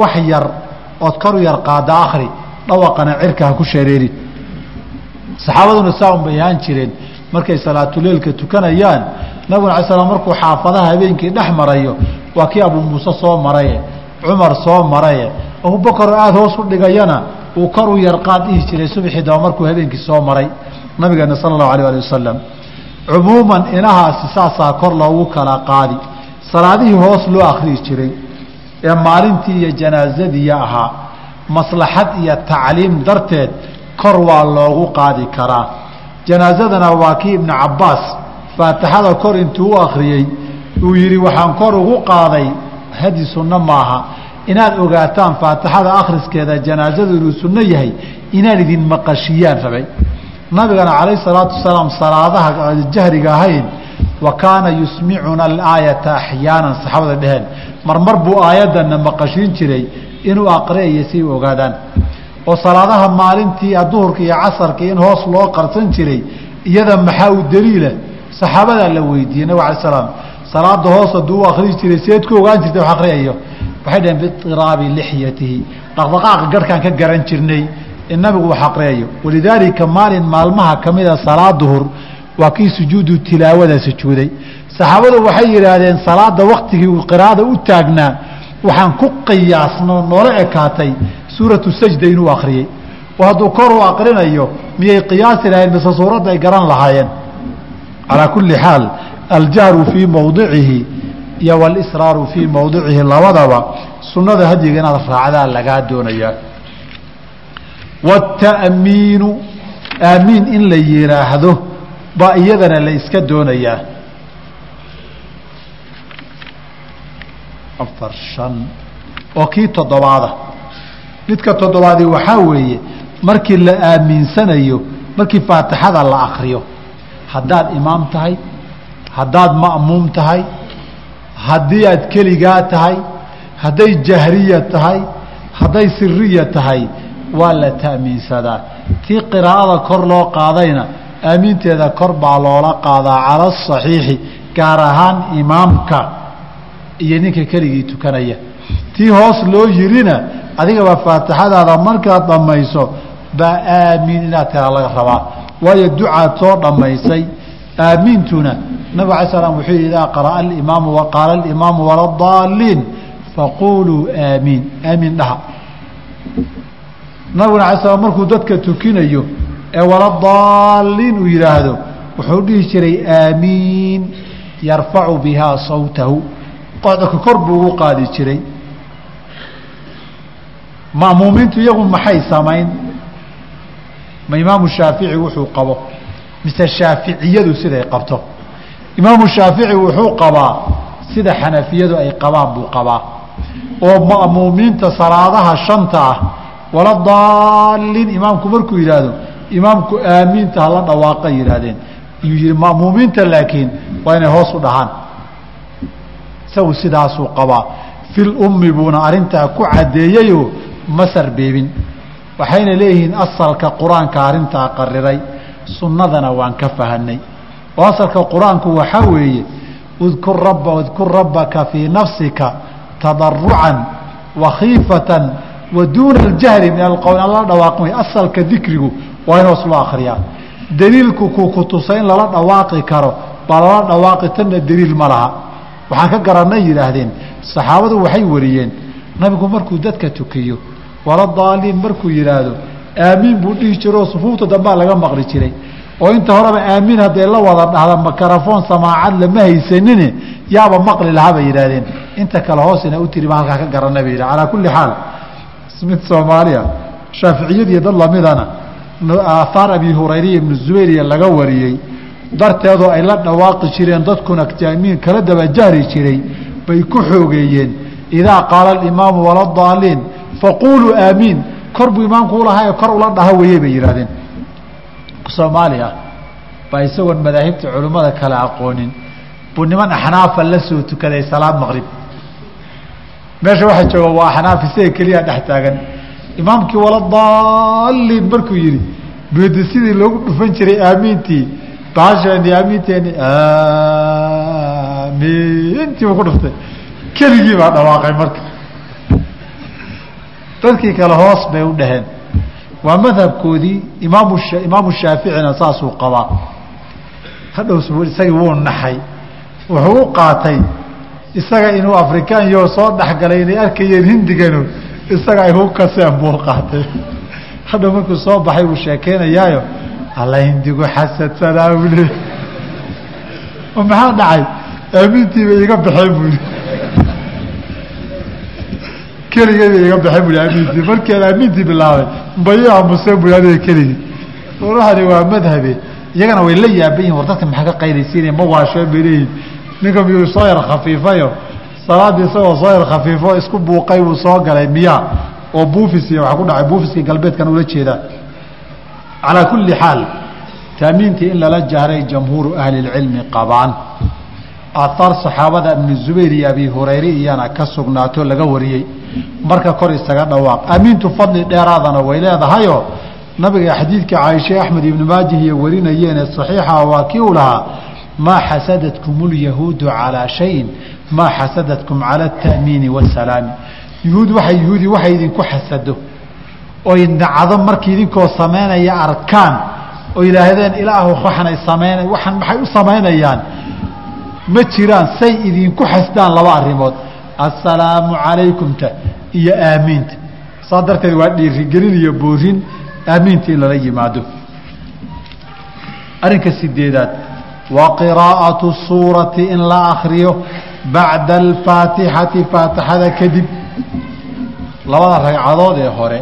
wax yar ood kor u yar qaada akri dhawaqana cirka ha ku shareerin saxaabaduna saa un bay ahaan jireen markay salaatuleilka tukanayaan nabiguna ala slam markuu xaafadaha habeenkii dhex marayo waa kii abuu muuse soo maraye cumar soo maraye abubakaroo aada hoos u dhigayana uu kor u yar qaad dhihi jiray subxii daba markuu habeenkii soo maray nabigeena sala allahu alah ali wasalam cumuuman inahaasi saasaa kor loogu kala qaadi. Salaadihii hoos loo akhriyi jiray ee maalintii iyo janaazadiiya ahaa. Maslaxad iyo tacliim darteed kor waa loogu qaadi karaa. Janaazadana waa kii ibnu cabbaas faatixada kor intuu u akhriyey uu yidhi waxaan kor ugu qaaday hadi sunno maaha. Inaad ogaataan faatixada akhriskeeda janaazadu inuu sunno yahay inaan idin maqashiyaan rabay? Nabigana calayh salaatu wasalaam salaadaha jahriga ahayn wa kaana yusmicuna alaayata axyaanan saxaabada dheheen marmar buu aayadana maqashiin jiray inuu aqriyayo si ogaadaan. Oo salaadaha maalintii duhurka iyo casarka in hoos loo qarsan jiray iyada maxaa u daliila? Saxaabadaa la weydiiyey nabig alay slam salaada hoos hadduu u akriyi jiray seed ku ogaan jirtay wax akriyayo waxay dhaheen biiraabi lixyatihi dhaqdhaqaaqa garhkaan ka garan jirnay in wax aqriyayo walidaalika maalin maalmaha kamida salaa duhur waa kii sujuudu tilaawada sujuuday saxaabadu waxay yidhaahdeen salaada waktigii qiraada u taagnaa waxaan ku qiyaasno noola ekaatay suuratu sajda inuu akriyey oo hadduu kor u aqrinayo miyay qiyaasi lahayn mise suuradda ay garan lahaayeen? Calaa kulli xaal aljahru fii mowdicihi iyo walisraaru fii mowdicihi labadaba sunnada hadyiga inaad raacdaa lagaa doonayaa waata'miinu aamiin in la yidhaahdo baa iyadana la iska doonayaa. Afar shan oo kii toddobaada. Midka toddobaadi waxaa weeye markii la aaminsanayo markii faatixada la akriyo haddaad imaam tahay haddaad ma'muum tahay haddii aad keligaa tahay hadday jahriya tahay hadday siriya tahay waa la ta'miinsadaa. Tii qiraa'ada kor loo qaadayna aamiinteeda kor baa loola qaadaa cala asaxiixi gaar ahaan imaamka iyo ninka keligii tukanaya. Tii hoos loo yirina adigaba faatixadaada markaad dhammayso baa aamiin inaad tiraa laga rabaa. Waayo ducaad soo dhammaysay aamiintuna. Nabig alay slam wuxuu yidhi idaa qara'a alimaamu waqaala alimaamu waladaaliin faquuluu aamiin. Aamiin dhaha. Nabiguna alay slam markuu dadka tukinayo ee waladaaliin uu yidhaahdo wuxuu dhihi jiray aamiin yarfacu bihaa sawtahu. Qodka kor buu ugu qaadi jiray. Ma'muumiintu iyagu maxay samayn? Ma imaamu shaafici wuxuu qabo mise shaaficiyadu siday qabto. Imaamu shaafici wuxuu qabaa sida xanafiyadu ay qabaan buu qabaa. Oo ma'muumiinta salaadaha shanta ah. Wala daaliin imaamku markuu yidhaahdo imaamku aamiinta hala dhawaaqa yidhaahdeen. Yuu yihi ma'muumiinta laakiin waa inay hoos u dhahaan. Isagu sidaasuu qabaa. Fil ummi buuna arrintaa ku caddeeyeyoo ma sarbeebin. Waxayna leeyihiin asalka qur'aanka arrintaa qariray sunnadana waan ka fahanay. Oo asalka qur'aanku waxaa weeye udkur rabba udkur rabbaka fii nafsika tadarucan wakhiifatan wa duuna aljahri min alqowl lala dhawaaqin way asalka dikrigu waa in hoos loo akriyaa daliilku ku ku tusa in lala dhawaaqi karo baa lala dhawaaqi tanna daliil ma laha. Waxaan ka garanay yidhaahdeen saxaabadu waxay wariyeen nabigu markuu dadka tukiyo wala daaliin markuu yidhaahdo aamiin buu dhihi jiroo sufuufta dambaa laga maqli jiray. Oo inta horeba aamiin hadday la wada dhahda makarafoon samaacad lama haysanine yaaba maqli lahaa bay yidhaahdeen. Inta kale hoosina u tiri baan halkaa ka garanay bay yidhah calaa kulli xaal mid soomaaliya shaaficiyadiiyo dad lamidana aahaar abi hurayriya ibnu zubayriya laga wariyey. Darteedoo ay la dhawaaqi jireen dadkuna aamiin kala daba jahri jiray bay ku xoogeeyeen. Idaa qaala alimaamu waladaaliin faquuluu aamiin kor buu imaamku ulahaa kor ula dhaha weye bay yidhahdeen soomaaliya baa isagoon madaahibta culimmada kale aqoonin buu niman axnaafa la soo tukaday salaad maqrib. Meesha waxaa jooga waa axnaaf isaga keliya dhex taagan. Imaamkii waladaaliin markuu yidhi bd sidii loogu dhufan jiray aamiintii baasheeni aamiinteeni aamiintii buu ku dhuftay. Keligii baa dhawaaqay marka dadkii kale hoos bay u dhaheen. Waa madhabkoodii imaamu shaaficina saasuu qabaa. Hadhow isagii wuu naxay. Wuxuu u qaatay isaga inuu afrikaanyo soo dhexgalay inay arkayeen hindiganu isaga ay ku kaseen buu qaatay. Hadhow markuu soo baxay uu sheekeynayaayo alla hindigu xasadsanaa buu oo maxaa dhacay? Aamiintiiba iga baxeen buu keligayba iga baxeen bui aamiintii markii aan aamiintii bilaabay bayo aamuseen bui adiga keligii warahani waa madhabe iyagana way la yaaban yihiin war dadka maxaa ka qaydaysiinaya ma waasheen bay leeyihiin ninka miyuu soo yar khafiifayo salaaddii isagoo soo yar khafiifo isku buuqay buu soo galay miyaa. Oo buufis iyo waxa ku dhacay buufiskii galbeedkan ula jeedaa. Calaa kulli xaal taamiintii in lala jahray jamhuuru ahli اlcilmi qabaan aaaar saxaabada ibnu zubayr iyo abi hurayre iyana ka sugnaato laga wariyey. Marka kor isaga dhawaaq. Amiintu fadli dheeraadana way leedahayo nabiga xadiidka caaisha axmed ibnu maajihiyo warinayeene saxiixa waa kii u lahaa maa xasadatkum lyahuudu calaa shayin maa xasadatkum cala ataamiini wasalaami yuhuud waay yuhuudi waxay idinku xasado. Oy nacdo markii idinkoo samaynaya arkaan oo yidhaahdeen ilaahu waxanay samayn waxaan maxay u samaynayaan ma jiraan say idinku xasdaan laba arrimood. Assalaamu calaykumta iyo aamiinta. Saa darteed waa dhiirigelin iyo boorin aamiinta in lala yimaado. Arrinka sideedaad wa qiraa'atu suurati in la akriyo bacda alfaatixati faatixada kadib. Labada ragcadood ee hore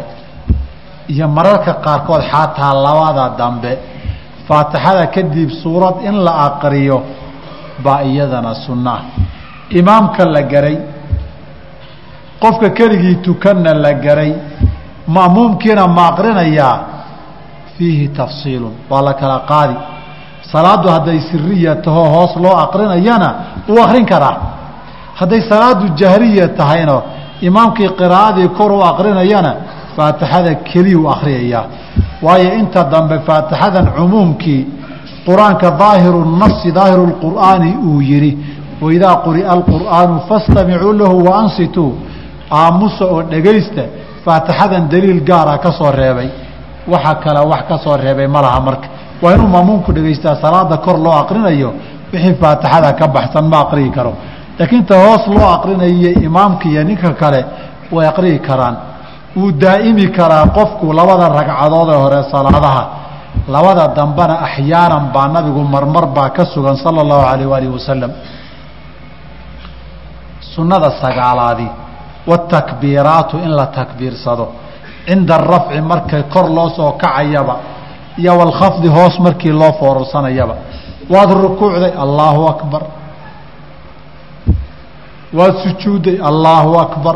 iyo mararka qaarkood xataa labada dambe. Faatixada kadib suurad in la aqriyo baa iyadana sunno ah imaamka la garay qofka keligii tukanna la garay ma'muumkiina ma aqrinayaa fiihi tafsiilun waa la kala qaadi. Salaaddu hadday siriya tahoo hoos loo aqrinayana wuu akrin karaa. Hadday salaadu jahriya tahayno imaamkii qiraa'adii kor u aqrinayana faatixada keliyuu akhriyayaa waayo inta dambe faatixadan cumuumkii qur'aanka daahiru nafsi daahiru lqur'aani uu yidhi waidaa quri'a alqur'aanu fastamicuu lahu waansituu aamusa oo dhegaysta faatixadan daliil gaara ka soo reebay. Waxa kale wax ka soo reebay ma laha marka. Waa inuu maamuumku dhegaystaa salaada kor loo aqrinayo wixii faatixada ka baxsan ma aqriyi karo. Laakiin ta hoos loo aqrinayo imaamka iyo ninka kale way aqriyi karaan. Wuu daa'imi karaa qofku labada ragcadood ee hore salaadaha labada dambena axyaanan baa nabigu marmar baa ka sugan sala allahu alayh waalihi wasalam sunnada sagaalaadi watakbiiraatu in la takbiirsado cinda arafci markay kor loo soo kacayaba iyo walkhafdi hoos markii loo foorarsanayaba. Waad rukuucday allaahu akbar. Waad sujuudday allaahu akbar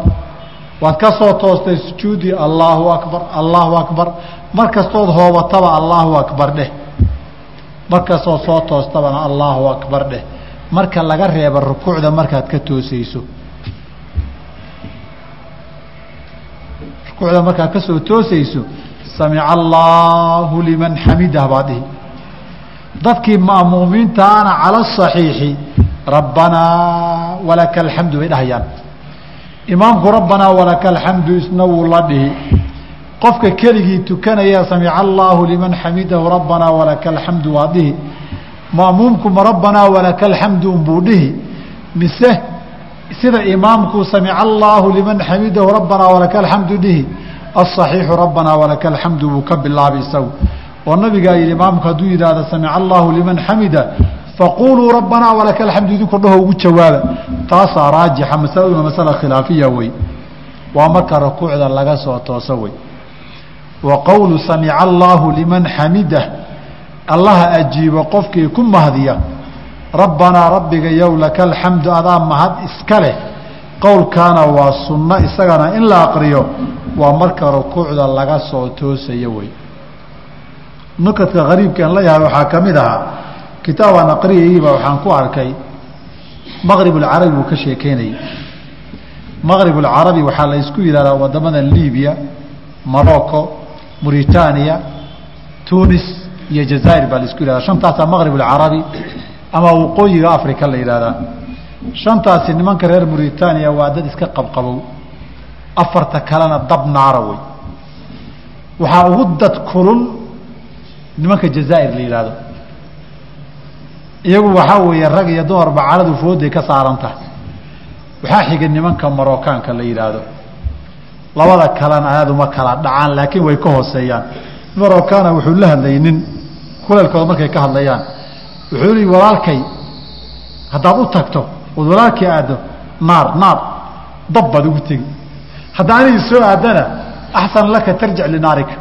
waad ka soo toostay sujuudi allaahu akbar allaahu akbar. Mar kastood hoobataba allaahu akbar dheh. Mar kastoo soo toostabana allaahu akbar dheh. Marka laga reeba rukuucda markaad ka toosayso. Rukuucda markaad ka soo toosayso samica allaahu liman xamidah baad dhihi. Dadkii ma'muumiintaana cala asaxiixi rabbanaa walaka alxamdu bay dhahayaan imaamku rabbanaa walaka alxamdu isna wuu la dhihi. Qofka keligii tukanaya samica allaahu liman xamidahu rabbanaa walaka alxamdu waa dhihi. Ma'muumkuma rabbanaa walaka alxamdu unbuu dhihi. Mise sida imaamku samica allaahu liman xamidahu rabbanaa walaka alxamdu dhihi. Asaxiixu rabbanaa walaka alxamdu buu ka bilaabay isagu. Oo nabigaa yihi imaamku hadduu yidhaahdo samica allaahu liman xamida faquluu rabbanaa walaka alxamdu idinku dhaho ugu jawaaba taasaa raajixa masaladuna masala khilaafiya wey waa marka rukuucda laga soo tooso wey wa qowlu samica allaahu liman xamidah allaha ajiibo qofkii ku mahdiya rabbanaa rabbiga yow laka alxamdu adaa mahad iska leh qowlkaana waa sunno isagana in la aqriyo waa marka rukuucda laga soo toosayo wey nukadka hariibkaan la yahay waxaa ka mid ahaa kitaabaan aqriyayba waxaan ku arkay maqrib ulcarabi buu ka sheekeynayay. Maqrib ulcarabi waxaa la isku yihahdaa waddamada libiya morocco mauritania tunis iyo jazair baa la yihahdaa shantaasaa maqrib ulcarabi ama waqooyiga africa la yidhahdaa shantaasi nimanka reer mauritania waa dad iska qabqabow afarta kalena dab naara wey waxaa ugu dad kulul nimanka jazaa'ir la yidhaahdo iyagu waxaa weeye rag iyo dumarba caladu fooday ka saaranta waxaa xiga nimanka marokaanka la yidhaahdo. Labada kalena aaduma kala dhacaan laakiin way ka hooseeyaan. Marokana wuxuu la hadlayay nin. Kuleelkooda markay ka hadlayaan wuxuu lii walaalkay haddaad u tagto ood walaalkii aaddo naar naar dab baad ugu tegi. Hadda anigi soo aadana axsan laka tarjic linaarika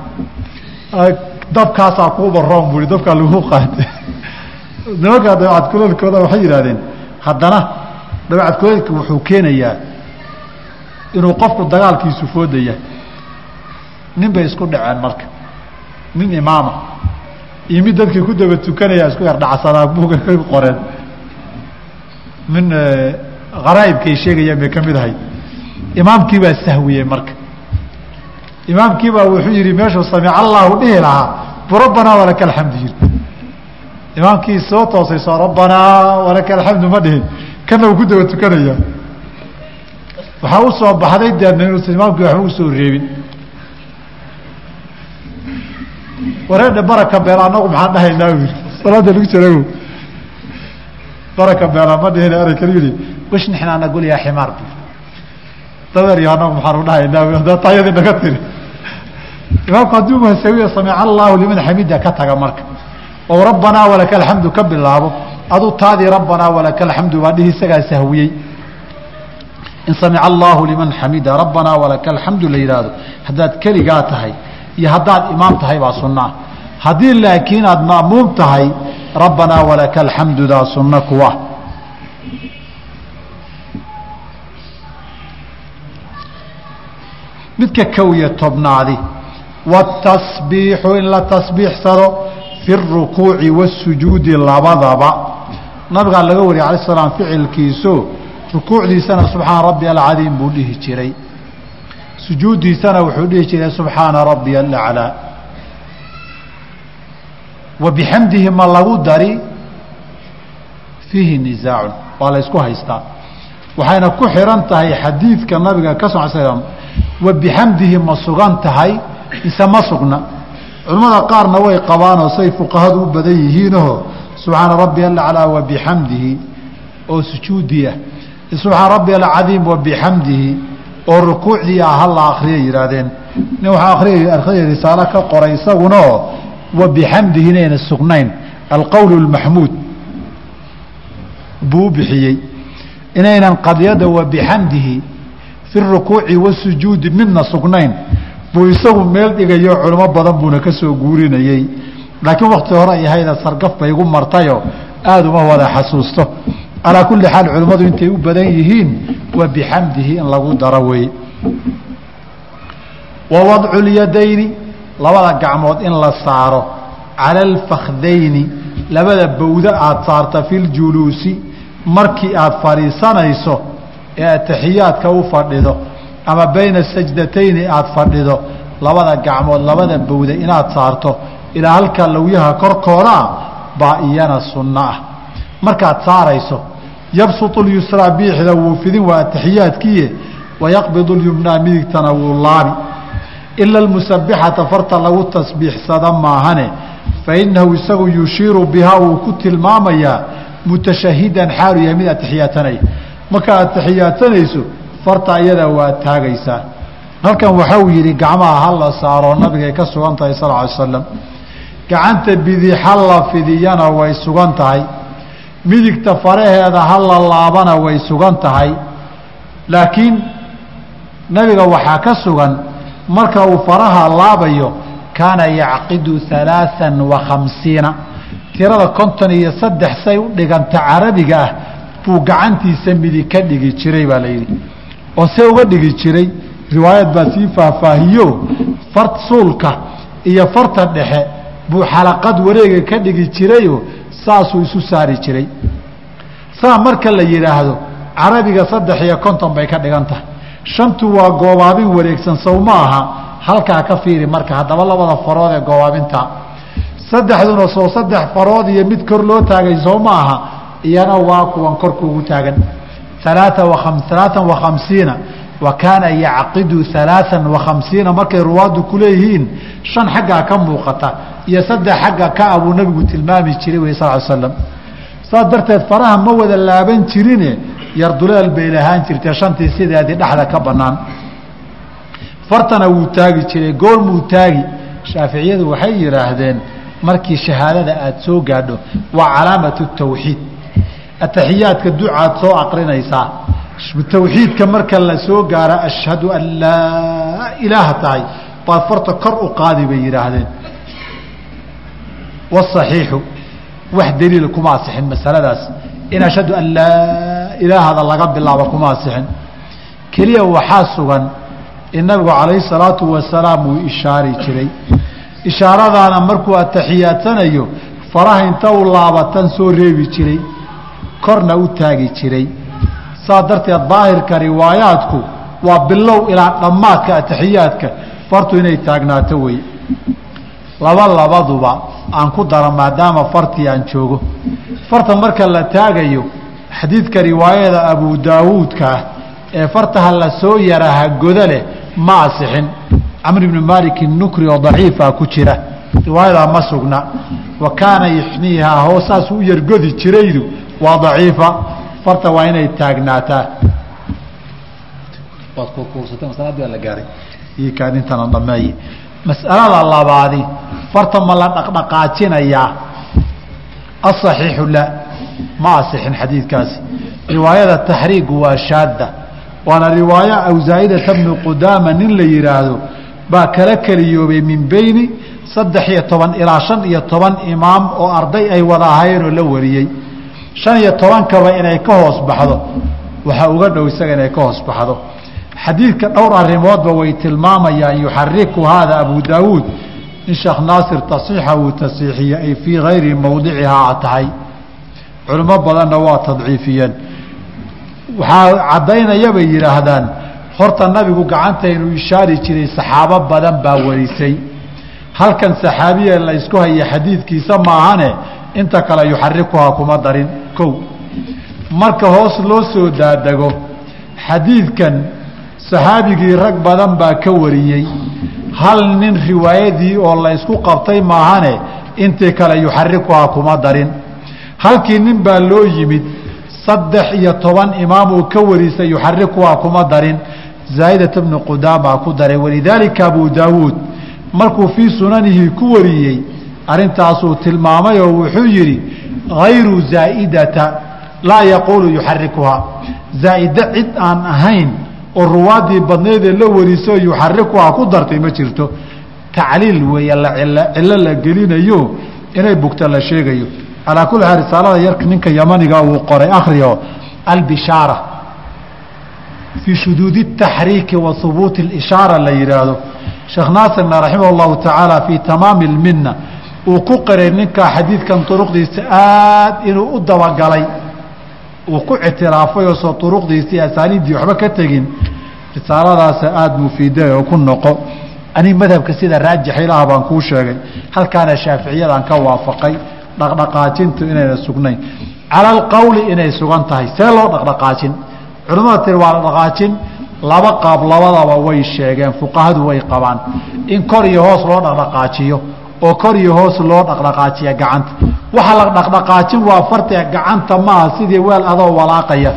dabkaasaa kuuba room bui dabkaa lagu qaatay nimankaa dabacad kuleelkooda waxay yidhahdeen haddana dabacad kuleelka wuxuu keenayaa inuu qofku dagaalkiisu foodaya. Nin bay isku dhaceen marka. Nin imaama. Iyo mid dadkii ku daba tukanaya isku yar dhacsadaa buuga qoreen. Min haraa'ibkay sheegayaan bay ka mid ahay imaamkii baa sahwiyey marka. Imaamkii baa wuxuu yihi meeshuu samic allahu dhihi lahaa. Bu rabbanaa walaka alxamdu yiri imaamkii soo toosay soo rabbanaa walaka alxamdu ma dhihin. Kana uu ku daba tukanaya. Waxaa u baxday deedna imaamkii waxba u soo reebin. Wareedha baraka beel anagu maxaan dhahaynaa u yii salaada lagu jirago baraka beela ma dhihin erey kale yihi washnixnaana gul yaa ximaar bu dadeer anagu maxaanu dhahaynaa haddaa taayadii naga tiri. Imaamku hadduu mahsawiya samica allahu liman xamida ka taga marka oo rabbanaa walaka alxamdu ka bilaabo. Aduu taadii rabbanaa walaka alxamdu baa dhihi isagaa sahwiyey. In samica allahu liman xamida. Rabbanaa walaka alxamdu la yidhaahdo haddaad keligaa tahay iyo haddaad imaam tahay baa sunaa haddii laakiin aad ma'muum tahay rabbanaa walaka alxamdudaa sunno kuwa. Midka kow iyo tobnaadi. Watasbiixu in la tasbiixsado fi اrukuuci wasujuudi labadaba. Nabigaa laga wariyay ala slam ficilkiiso rukuucdiisana subxaana rabbi alcadiim buu dhihi jiray. Sujuuddiisana wuxuu dhihi jiray subxaana rabbi alaclaa. Wa bixamdihi ma lagu dari fiihi nisaacun waa la ysku haystaa. Waxayna ku xihan tahay xadiidka nabiga ka soo slam wa bixamdihi ma sugan tahay mise ma sugna culimmada qaarna way qabaanoo say fuqahadu u badan yihiinoo subxaana rabbi alaclaa wa bixamdihi oo sujuudi ah. Subxaana rabbi alcadiim wa bixamdihi oo rukuucdii ah ha la akriya yihaahdeen nin waxaa akriya risaalo ka qoray isagunao wa bixamdihi inayna sugnayn. Alqowl اlmaxmuud buu bixiyey. Inaynan qadiyada wa bixamdihi fi rukuuci wasujuudi midna sugnayn buu isagu meel dhigayo culimo badan buuna ka guurinayey. Laakiin wakti hore ay ahayda sargaf bay igu martayo aada uma wada xasuusto. Calaa kulli xaal culimmadu intay u badan yihiin wa bixamdihi in lagu daro wey wa wadcu lyadayni labada gacmood in la saaro. Cala alfakdayni labada bowdo aada saarta fi ljuluusi markii aada fadhiisanayso ee ataxiyaadka u fadhido ama bayna sajdatayni aad fadhido labada gacmood labada bowda inaad saarto ilaa halka lawyaha korkoodaa baa iyana sunno ah. Markaad saarayso yabsutu lyusraa biixda wuu fidin waa atixiyaadkiiye wayaqbidu lyumnaa midigtana wuu laabi. Ila almusabixata farta lagu tasbiixsada maahane fainahu isagu yushiiru bihaa wuu ku tilmaamayaa mutashahidan xaalu yahay mid atixiyaadsanaya markaad atixiyaasanayso farta iyada waa taagaysaa halkan waxau yihi gacmaha hala saaro nabigay ka sugan tahay sal ly slam gacanta bidixa la fidiyana way sugan tahay. Midigta faraheeda hala laabana way sugan tahay. Laakiin nabiga waxaa ka sugan marka uu faraha laabayo kaana yacqidu alaaan wa khamsiina. Tirada konton iyo saddex say u dhiganta carabiga ah buu gacantiisa midig ka dhigi jiray baa la yidhi oo see uga dhigi jiray riwaayad baa sii faahfaahiyo far suulka iyo farta dhexe buu xalaqad wareega ka dhigi jirayoo saasuu isu saari jiray. Saa marka la yidhaahdo carabiga saddex iyo konton bay ka dhigan tahay. Shantu waa goobaabin wareegsan sow ma aha. Halkaa ka fiiri marka haddaba labada farood ee goobaabinta saddexduna soo saddex farood iyo mid kor loo taagay soo ma aha. Iyana waa kuwan korkuugu taagan alaaa wa alaaan wa kaana yacqidu alaaan wa khamsiina markay ruwaaddu ku leeyihiin shan xaggaa ka muuqata iyo saddex xagga ka abuu nabigu tilmaami jiray wey sal slam saas darteed faraha ma wada laaban jirine yarduleel bay lahaan jirtee shantii sideedii dhexda ka banaan fartana wuu taagi jiray goormuu taagi shaaficiyadu waxay yidhaahdeen markii shahaadada aada soo gaadho waa calaamatu tawxiid ataxiyaadka ducaad soo aqrinaysaa tawxiidka marka la soo gaaro ashhadu an laa ilaaha tahay baad farta kor u qaadi bay yidhaahdeen wasaxiixu wax daliila kuma asixin masaladaas in ashhadu an laa ilaahada laga bilaabo kuma asixin keliya waxaa sugan in nabigu calayhi salaatu wasalaam uu ishaari jiray ishaaradaana markuu atixiyaadsanayo faraha inta u laabatan soo reebi jiray korna u taagi jiray. Saa darteed daahirka riwaayaadku waa bilow ilaa dhammaadka atixiyaadka. Fartu inay taagnaato wey laba labaduba aan ku daro maadaama fartii aan joogo. Farta marka la taagayo xadiidka riwaayada abu daawuudka ah ee fartaha la soo yaraha goda leh ma asixin. Camr ibni malik nukri oo daciifa ku jira. Riwaayadaa ma sugna. Wa kaana yixniihaa hoosaasuu u yargodi jiraydu waa daciifa. Farta waa inay taagnaataa. Waad kukuursatay masaladii la gaaray. Ii kaadintana dhameeye mas'alada labaadi farta ma la dhaqdhaqaajinayaa? Asaxiixu la ma asixin xadiidkaasi. Riwaayada taxriigu waa shaadda. Waana riwaayo awzaa'idata bnu qudaama nin la yihaahdo baa kala keliyoobay min beyni saddex iyo toban ilaa shan iyo toban imaam oo arday ay wada ahaayeen oo la wariyey shan iyo tobankaba inay ka hoos baxdo. Waxaa uga dhow isaga inay ka hoos baxdo. Xadiidka dhowr arrimoodba way tilmaamayaan. Yuxariku haada abu daawuud. In sheekh naasir tasiixa uu tasiixiye ay fii gayri mowdicihaa tahay. Culimo badanna waa tadciifiyeen. Waxaa caddaynaya bay yidhaahdaan horta nabigu gacanta inuu ishaari jiray saxaabo badan baa warisay. Halkan saxaabiya la ysku haya xadiidkiisa maahane inta kale yuxarikuhaa kuma darin. Kow marka hoos loo soo daadego xadiidkan saxaabigii rag badan baa ka wariyey. Hal nin riwaayadii oo la ysku qabtay maahane intii kale yuxarikuhaa kuma darin. Halkii nin baa loo yimid saddex iyo toban imaam uu ka warisay yuxarikuhaa kuma darin. Zaa'idata bnu qudaama ku daray. Walidaalika abu daawuud markuu fii sunanihi ku wariyey arrintaasuu tilmaamay oo wuxuu yidhi hayru zaa'idata laa yaquulu yuxarikuhaa zaa'ide cid aan ahayn oo ruwaadii badneedee la wariso yuxarikuhaa ku dartay ma jirto tacliil weeye cillo la gelinayo inay bugta la sheegayo calaa kulli xaal risaalada yarka ninka yamaniga uu qoray akhriyo albishaara fii shuduudi taxriiki wa hubuuti اlishaara la yidhaahdo sheekh naasirna raximah اllahu tacaala fii tamaami اlmina uu ku qiray ninkaa xadiidkan duruqdiisa aad inuu u dabagalay. Uu ku ictiraafay oo soo duruqdiisii asaaniiddii waxba ka tegin. Risaaladaasa aada mufiida oo ku noqo. Anig madhabka sida raajixa ilaah baan kuu sheegay. Halkaana shaaficiyadaan ka waafaqay. Dhaqdhaqaajintu inayna sugnayn. Cala inay sugan tahay. See loo dhaqdhaqaajin? Culimmada tiri waa dhaqdhaqaajin laba qaab labadaba way sheegeen. Fuqahadu way qabaan. In kor iyo hoos loo dhaqdhaqaajiyo oo kor iyo hoos loo dhaqdhaqaajiya gacanta. Waxa la dhaqdhaqaajin waa fartiga gacanta maaha sidii weel adoo walaaqaya.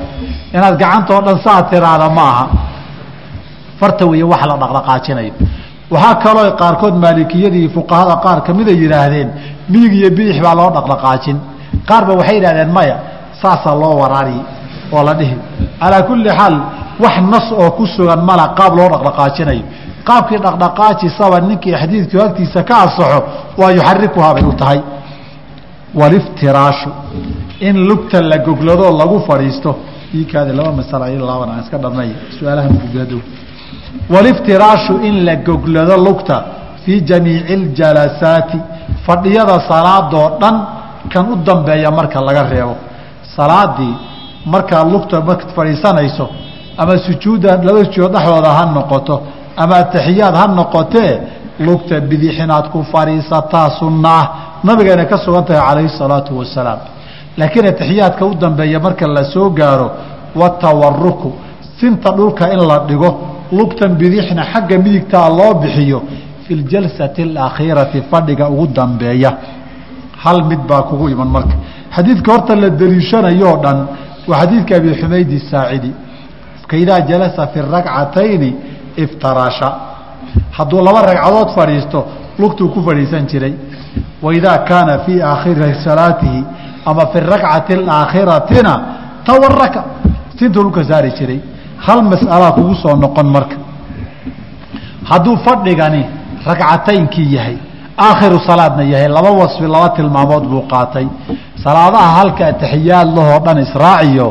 Inaad gacanta oo dhan saa tiraada ma aha farta weeye waxa la dhaqdhaqaajinayo. Waxaa kaloo qaarkood maalikiyada iyo fuqahada qaar kamida yidhaahdeen midig iyo bidix baa loo dhaqdhaqaajin. Qaarba waxay yidhahdeen maya saasaa loo waraari oo la dhihi. Calaa kulli xaal wax nas oo ku sugan mala qaab loo dhaqdhaqaajinayo qaabkii dhaqdhaqaajisaba ninkii xadiidku agtiisa ka asaxo waa yuxarikuhaa bay u tahay. Waliftiraashu in lugta la gogladoo lagu fadhiisto iikaadi laba masala laaban aan iska dhamay su'aalaha mugado waliftiraashu in la goglado lugta fii jamiici اljalasaati fadhiyada salaadoo dhan kan u dambeeya marka laga reebo. Salaadii markaad lugta fadhiisanayso ama sujuudda laba sujuud dhexdooda ha noqoto ama ataxiyaad ha noqotee lugta bidix inaad ku fadhiisataa sunnaah nabigayna ka sugan tahay calayhi الsalaatu wasalaam. Laakiin ataxiyaadka u dambeeya marka la gaaro watawaruku sinta dhulka in la dhigo lugtan bidixna xagga midigtaa loo bixiyo fi ljalsati alakhiirati fadhiga ugu dambeeya. Hal mid baa kugu iman marka. Xadiidka horta la deliishanayoo dhan waa xadiidka abi xumaydi saacidi kaidaa jalasa fi rakcatayni iftarasha hadduu laba ragcadood fadhiisto lugtuu ku fadhiisan jiray. Waidaa kaana fii aakhiri salaatihi ama fi rakcati alaakhiratina tawaraka sintuu dhulka saari jiray. Hal mas'alaa kugu soo noqon marka. Hadduu fadhigani ragcataynkii yahay aakhiru salaadna yahay laba wasfi laba tilmaamood buu qaatay. Salaadaha halka ataxiyaad lahoo dhan israaciyo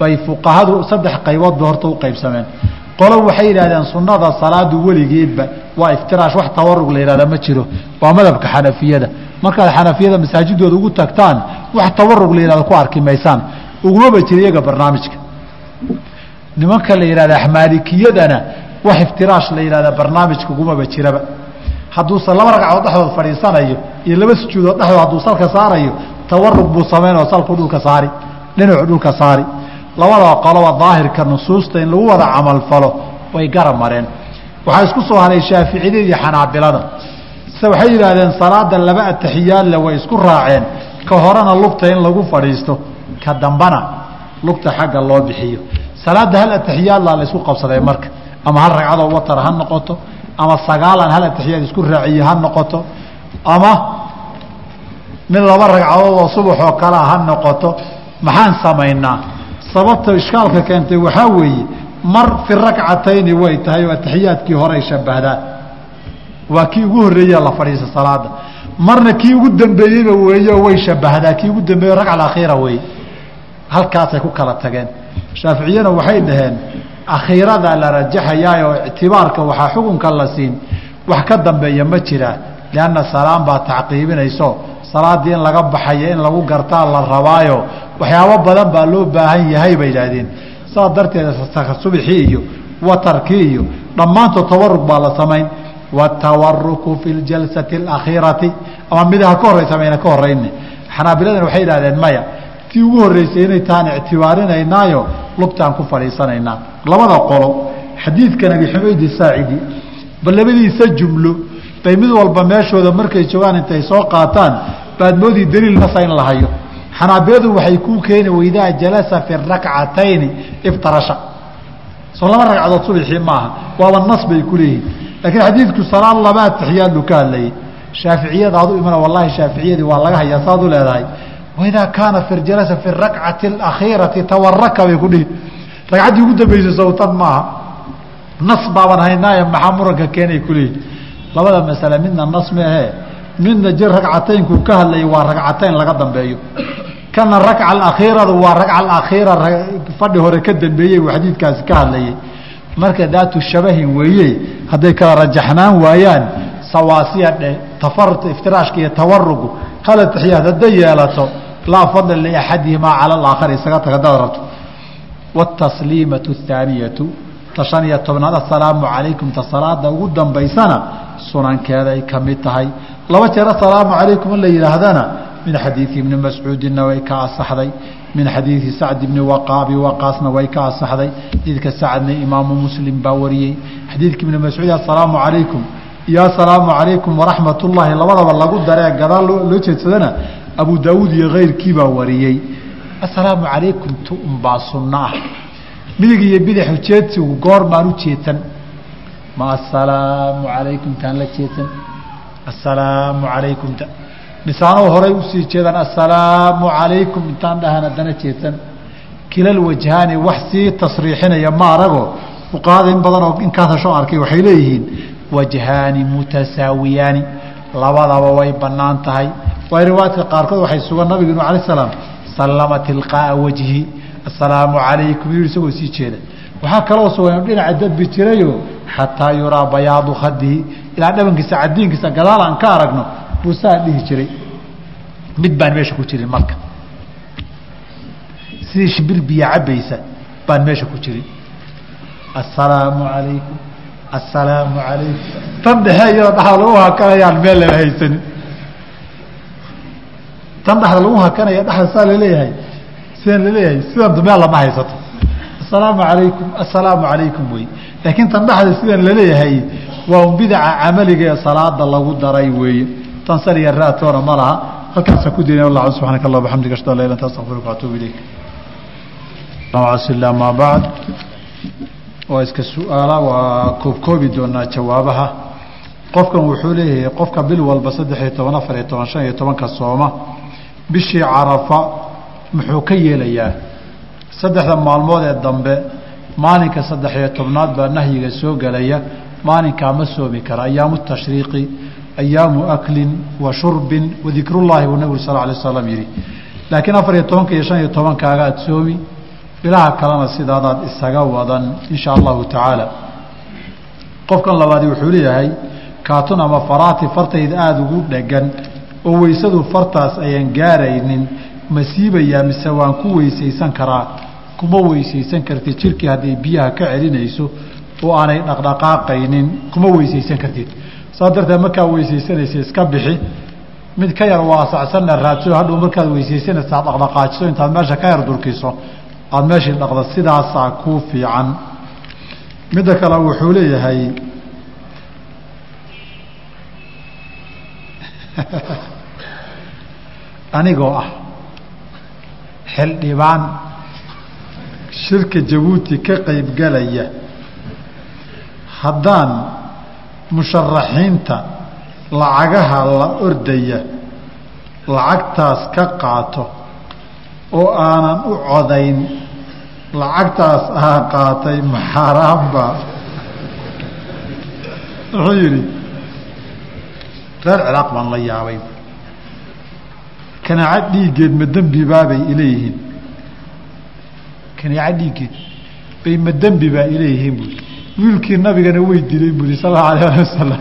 bay fuqahadu saddex qaybood bay horta u qaybsameen qolo waxay yidhahdeen sunnada salaadu weligeedba waa iftiraash wax tawarug la yihahda ma jiro. Waa madhabka xanafiyada. Markaad xanafiyada masaajidooda ugu tagtaan wax tawarug la yihahdo ku arki maysaan. Ugumaba jira iyaga barnaamijka. Nimanka la yihahda maalikiyadana wax iftiraash la yihahda barnaamijka ugumaba jiraba. Hadduuse laba ragcadood dhexdood fadhiisanayo iyo laba sujuudood dhexdood hadduu salka saarayo tawarug buu samayn oo salku dhulka saari dhinacu dhulka saari labada qoloba daahirka nusuusta in lagu wada camalfalo way garab mareen. Waxaa isku soo haray shaaficiyada iyo xanaabilada se waxay yidhaahdeen salaada laba ataxiyaadle way isku raaceen. Ka horena lugta in lagu fadhiisto ka dambana lugta xagga loo bixiyo. Salaada hal ataxiyaadla la isku qabsaday marka. Ama hal ragcadoo watar ha noqoto. Ama sagaalan hal ataxiyaad isku raaciye ha noqoto. Ama mid laba ragcadood oo subaxoo kalea ha noqoto. Maxaan samaynaa sababta ishkaalka keentay waxaa weeye mar fi rakcatayni way tahay oo ataxiyaadkii horay shabahdaan. Waa kii ugu horreeya la fadhiisa salaada marna kii ugu dambeeyeyba weeyo way shabahdaa kii ugu dambeeye ragca akhiira weeye. Halkaasay ku kala tageen. Shaaficiyana waxay dhaheen akhiirada la rajaxayaayoo ictibaarka waxaa xukunka la siin wax ka dambeeya ma jiraa lianna salaam baa tacqiibinayso salaaddii in laga baxayo in lagu gartaa la rabaayo waxyaabo badan baa loo baahan yahay bay yidhaahdeen. Saas darteed subxii iyo watarkii iyo dhammaantood tawarug baa la samayn. Watawaruku fi ljalsati alakhiirati ama midaha ka horraysa mayna ka horrayne xanaabiladana waxay yidhahdeen maya tii ugu horreysay inay taan ictibaarinaynaayo lugtaan ku fadhiisanaynaa. Labada qolo xadiidkan abi xumayd saacidi bal labadiisa jumlo bay mid walba meeshooda markay joogaan intay soo qaataan baad moodii daliil nasa in la xanaabiladu waxay kuu keeni waidaa jalasa fi rakcatayni iftarasha. Soo laba ragcadood subxii maaha waaba nas bay ku leeyihiin laakiin xadiidku salaad laba atixiyaadlu ka hadlayay. Shaaficiyada adu imana wallahi shaaficiyadii waa laga hayaa saad u leedahay. Waidaa kaana firjalasa fi rakcati alakhiirati tawaraka bay ku dhihi. Ragcaddii ugu dambeysay sawtan maaha nas baaban haynaaye maxaa muranka keenay kuleeyihi labada masale midna nas meahee midna jir ragcataynkuu ka hadlayay waa ragcatayn laga dambeeyo. Kana rakca alakhiiradu waa rakca alakhiira fadhi hore ka dambeeyey uu xadiidkaasi ka hadlayay. Marka daatu shabahin weeye hadday kala rajaxnaan waayaan sawaasiya dhe iftiraashka iyo tawarugu hal atixiyaad hadday yeelato laa fadla liaxadihimaa cala alaakhar isaga taga hadaad rabto watasliimatu athaaniyatu ta shan iyo tobnaad assalaamu calaykum ta salaada ugu dambaysana sunankeeday ka mid tahay laba jeer assalaamu calaykum la yidhaahdana. Min xadiidi ibni mascuudinna way ka asaxday min xadiidi sacd ibni waqaabi waqaasna way ka asaxday xadiidka sacdna imaamu muslim baa wariyey. Xadiidka ibni mascuud assalaamu calaykum. Iyo assalaamu calaykum waraxmat ullaahi labadaba lagu daree gadaal loo jeedsadana abu daawuud iyo keyrkii baa wariyey. Assalaamu calaykum tu unbaa sunno ah. Midig iyo bidix ujeedsigu goor maan u jeedsan. Ma assalaamu calaykum taan la jeedsan assalaamu calaykum ta misaanoo horay u sii jeedaan assalaamu calaykum intaan dhahan haddana jeedsan. Kilal wajhaani wax sii tasriixinaya ma arago. Fuqahada in badan oo inkaas hashoo arkay waxay leeyihiin wajhaani mutasaawiyaani. Labadaba way bannaan tahay. Waa riwaayadka qaarkood waxay sugan nabigu inu alay salaam sallama tilqaa'a wajhi. Assalaamu calaykum yuu isagoo sii jeeda. Waxaa kaloo sugan dhinaca dadbi jirayo xataa yuraa bayaadu khadihi ilaa dhabankiisa cadiinkiisa gadaal aan ka aragno buu saa dhihi jiray. Mid baan meesha ku jirin marka. Sidii shimbir biyo cabaysa baan meesha ku jirin. Assalaamu calaykum assalaamu calaykum. Tan dhexe lagu hakanayaan meel lala haysanin. Tan dhexda lagu hakanaya dhexda saa la leeyahay sidaan la leeyahay sidan meel lama haysato assalaamu calaykum assalaamu calaykum wey. Laakiin tan dhexda sidan la leeyahay waa bidaca camaliga ee salaada lagu daray weeye tan sariya raatoona ma laha. Halkaasa ku diina wallah subxaanaka allah bxamdika ashhadu an la ilah anta astaqfiruka waatuubu ilayk. Sila maa bacd waa iska su'aala waa koobkoobi doonaa jawaabaha. Qofkan wuxuu leeyahay qofka bil walba saddex iyo toban afar iyo toban shan iyo tobanka sooma. Bishii carafa muxuu ka yeelayaa saddexda maalmood ee dambe maalinka saddex iyo tobnaad baa nahyiga soo gelaya maalinkaa ma soomi kara ayaamu tashriiqi ayaamu aklin wa shurbin wadikrullaahi buu nabigu sal alay slam yihi laakiin afar iyo tobanka iyo shan iyo tobankaaga aada soomi bilaha kalena sidaadaad isaga wadan insha allahu tacaala. Qofkan labaadi wuxuu leeyahay kaatun ama faraati fartayda aada ugu dhegan oo weysadu fartaas ayaan gaaraynin ma siibayaa mise waan ku weysaysan karaa kuma weysaysan kartid jirkii hadday biyaha ka celinayso oo aanay dhaqdhaqaaqaynin kuma weysaysan kartid. Saas darteed markaa weysaysanaysa iska bixi mid ka yar waasacsanna raadso hadhow markaad weysaysanaysa dhaqdhaqaajiso intaad meesha ka yar durkiso aada meeshii dhaqda sidaasaa kuu fiican. Midda kale wuxuu leeyahay anigoo ah xildhibaan shirka jabuuti ka qaybgalaya haddaan musharaxiinta lacagaha la ordaya lacagtaas ka qaato oo aanan u codayn lacagtaas aa qaatay maxaaraamba wuxuu yidhi reer ciraaq baan la yaabay. Kanaaco dhiiggeed ma dembibaabay ileeyihiin kanaaco dhiiggeed bay ma dembibaa ileeyihiin buui wiilkii nabigana way dilay buui sal allau alayh ali wasalam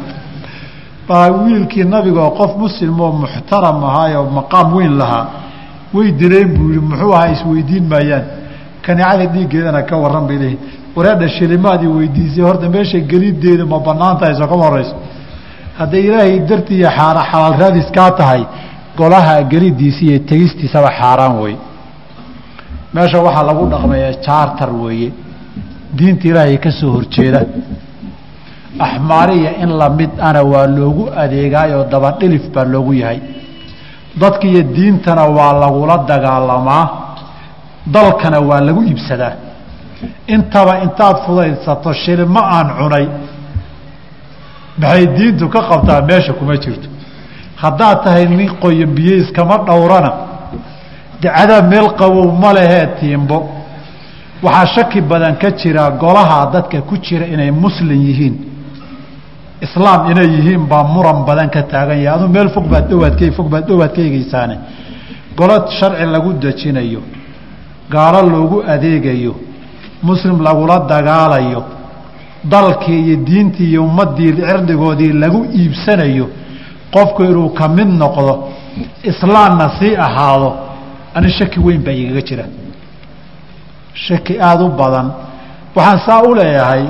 baa wiilkii nabigaoo qof muslim oo muxtaram ahaayoo maqaam weyn lahaa way dileen buu yihi muxuu ahaa isweydiin maayaan. Kanaacada dhiiggeedana ka warran bay leeyihiin wareedha shilimaadii weydiisay horta meesha gelideedu ma bannaan tahay soo kama horeyso hadday ilaahay dartii iyo xaara xalaal raadis tahay golaha gelidiisa iyo tegistiisaba xaaraan wey meesha waxaa lagu dhaqmayaa jaartar weeye. Diinta ilaahay ka soo horjeeda. Axmaariya in la mid ana waa loogu adeegaayoo dabadhilif baa loogu yahay. Dadka iyo diintana waa lagula dagaalamaa dalkana waa lagu iibsadaa. Intaba intaad fudaydsato shilimo aan cunay. Maxay diintu ka qabtaa? Meesha kuma jirto. Haddaad tahay nin qoyan biyo iskama dhowrana dacadaa meel qabow ma lehee tiimbo. Waxaa shaki badan ka jira golaha dadka ku jira inay muslim yihiin. Islaam inay yihiin baa muran badan ka taagan yahay. Aduu meel fog baad dhowaad k fog baad dhowaad ka egeysaane golo sharci lagu dejinayo gaalo loogu adeegayo muslim lagula dagaalayo dalkii iyo diintii iyo ummaddii cirdigoodii lagu iibsanayo qofku inuu ka mid noqdo islaamna sii ahaado ani shaki weyn baa igaga jira. Shaki aada u badan. Waxaan saa u leeyahay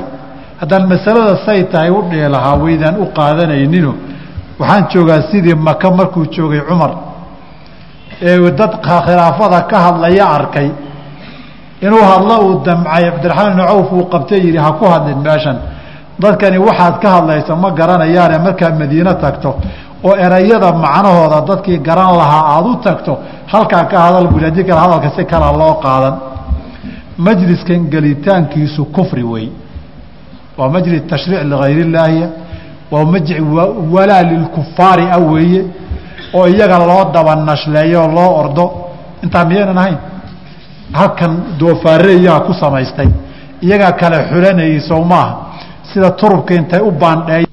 haddaan masalada say tahay u dhihi lahaa waydaan u qaadanaynino waxaan joogaa sidii maka markuu joogay cumar. Ee dad khilaafada ka hadlaya arkay inuu hadlo uu damcay cabdiraxmaan ibnu cawf uu qabtay yidhi ha ku hadlin meeshan. Dadkani waxaad ka hadlayso ma garanayaane markaad madiino tagto oo erayada macnahooda dadkii garan lahaa aada u tagto halkaa ka hadal bui haddii kale hadalka si kala loo qaadan. Majliskan gelitaankiisu kufri wey waa majlis tashriic ligayr illaahiya waa walaa lilkufaari ah weeye oo iyaga loo daba nashleeyo oo loo ordo. Intaa miyaynan ahayn halkan doofaarreeyaa ku samaystay. Iyagaa kale xulanayay sow maaha. Sida turubka intay u baandheey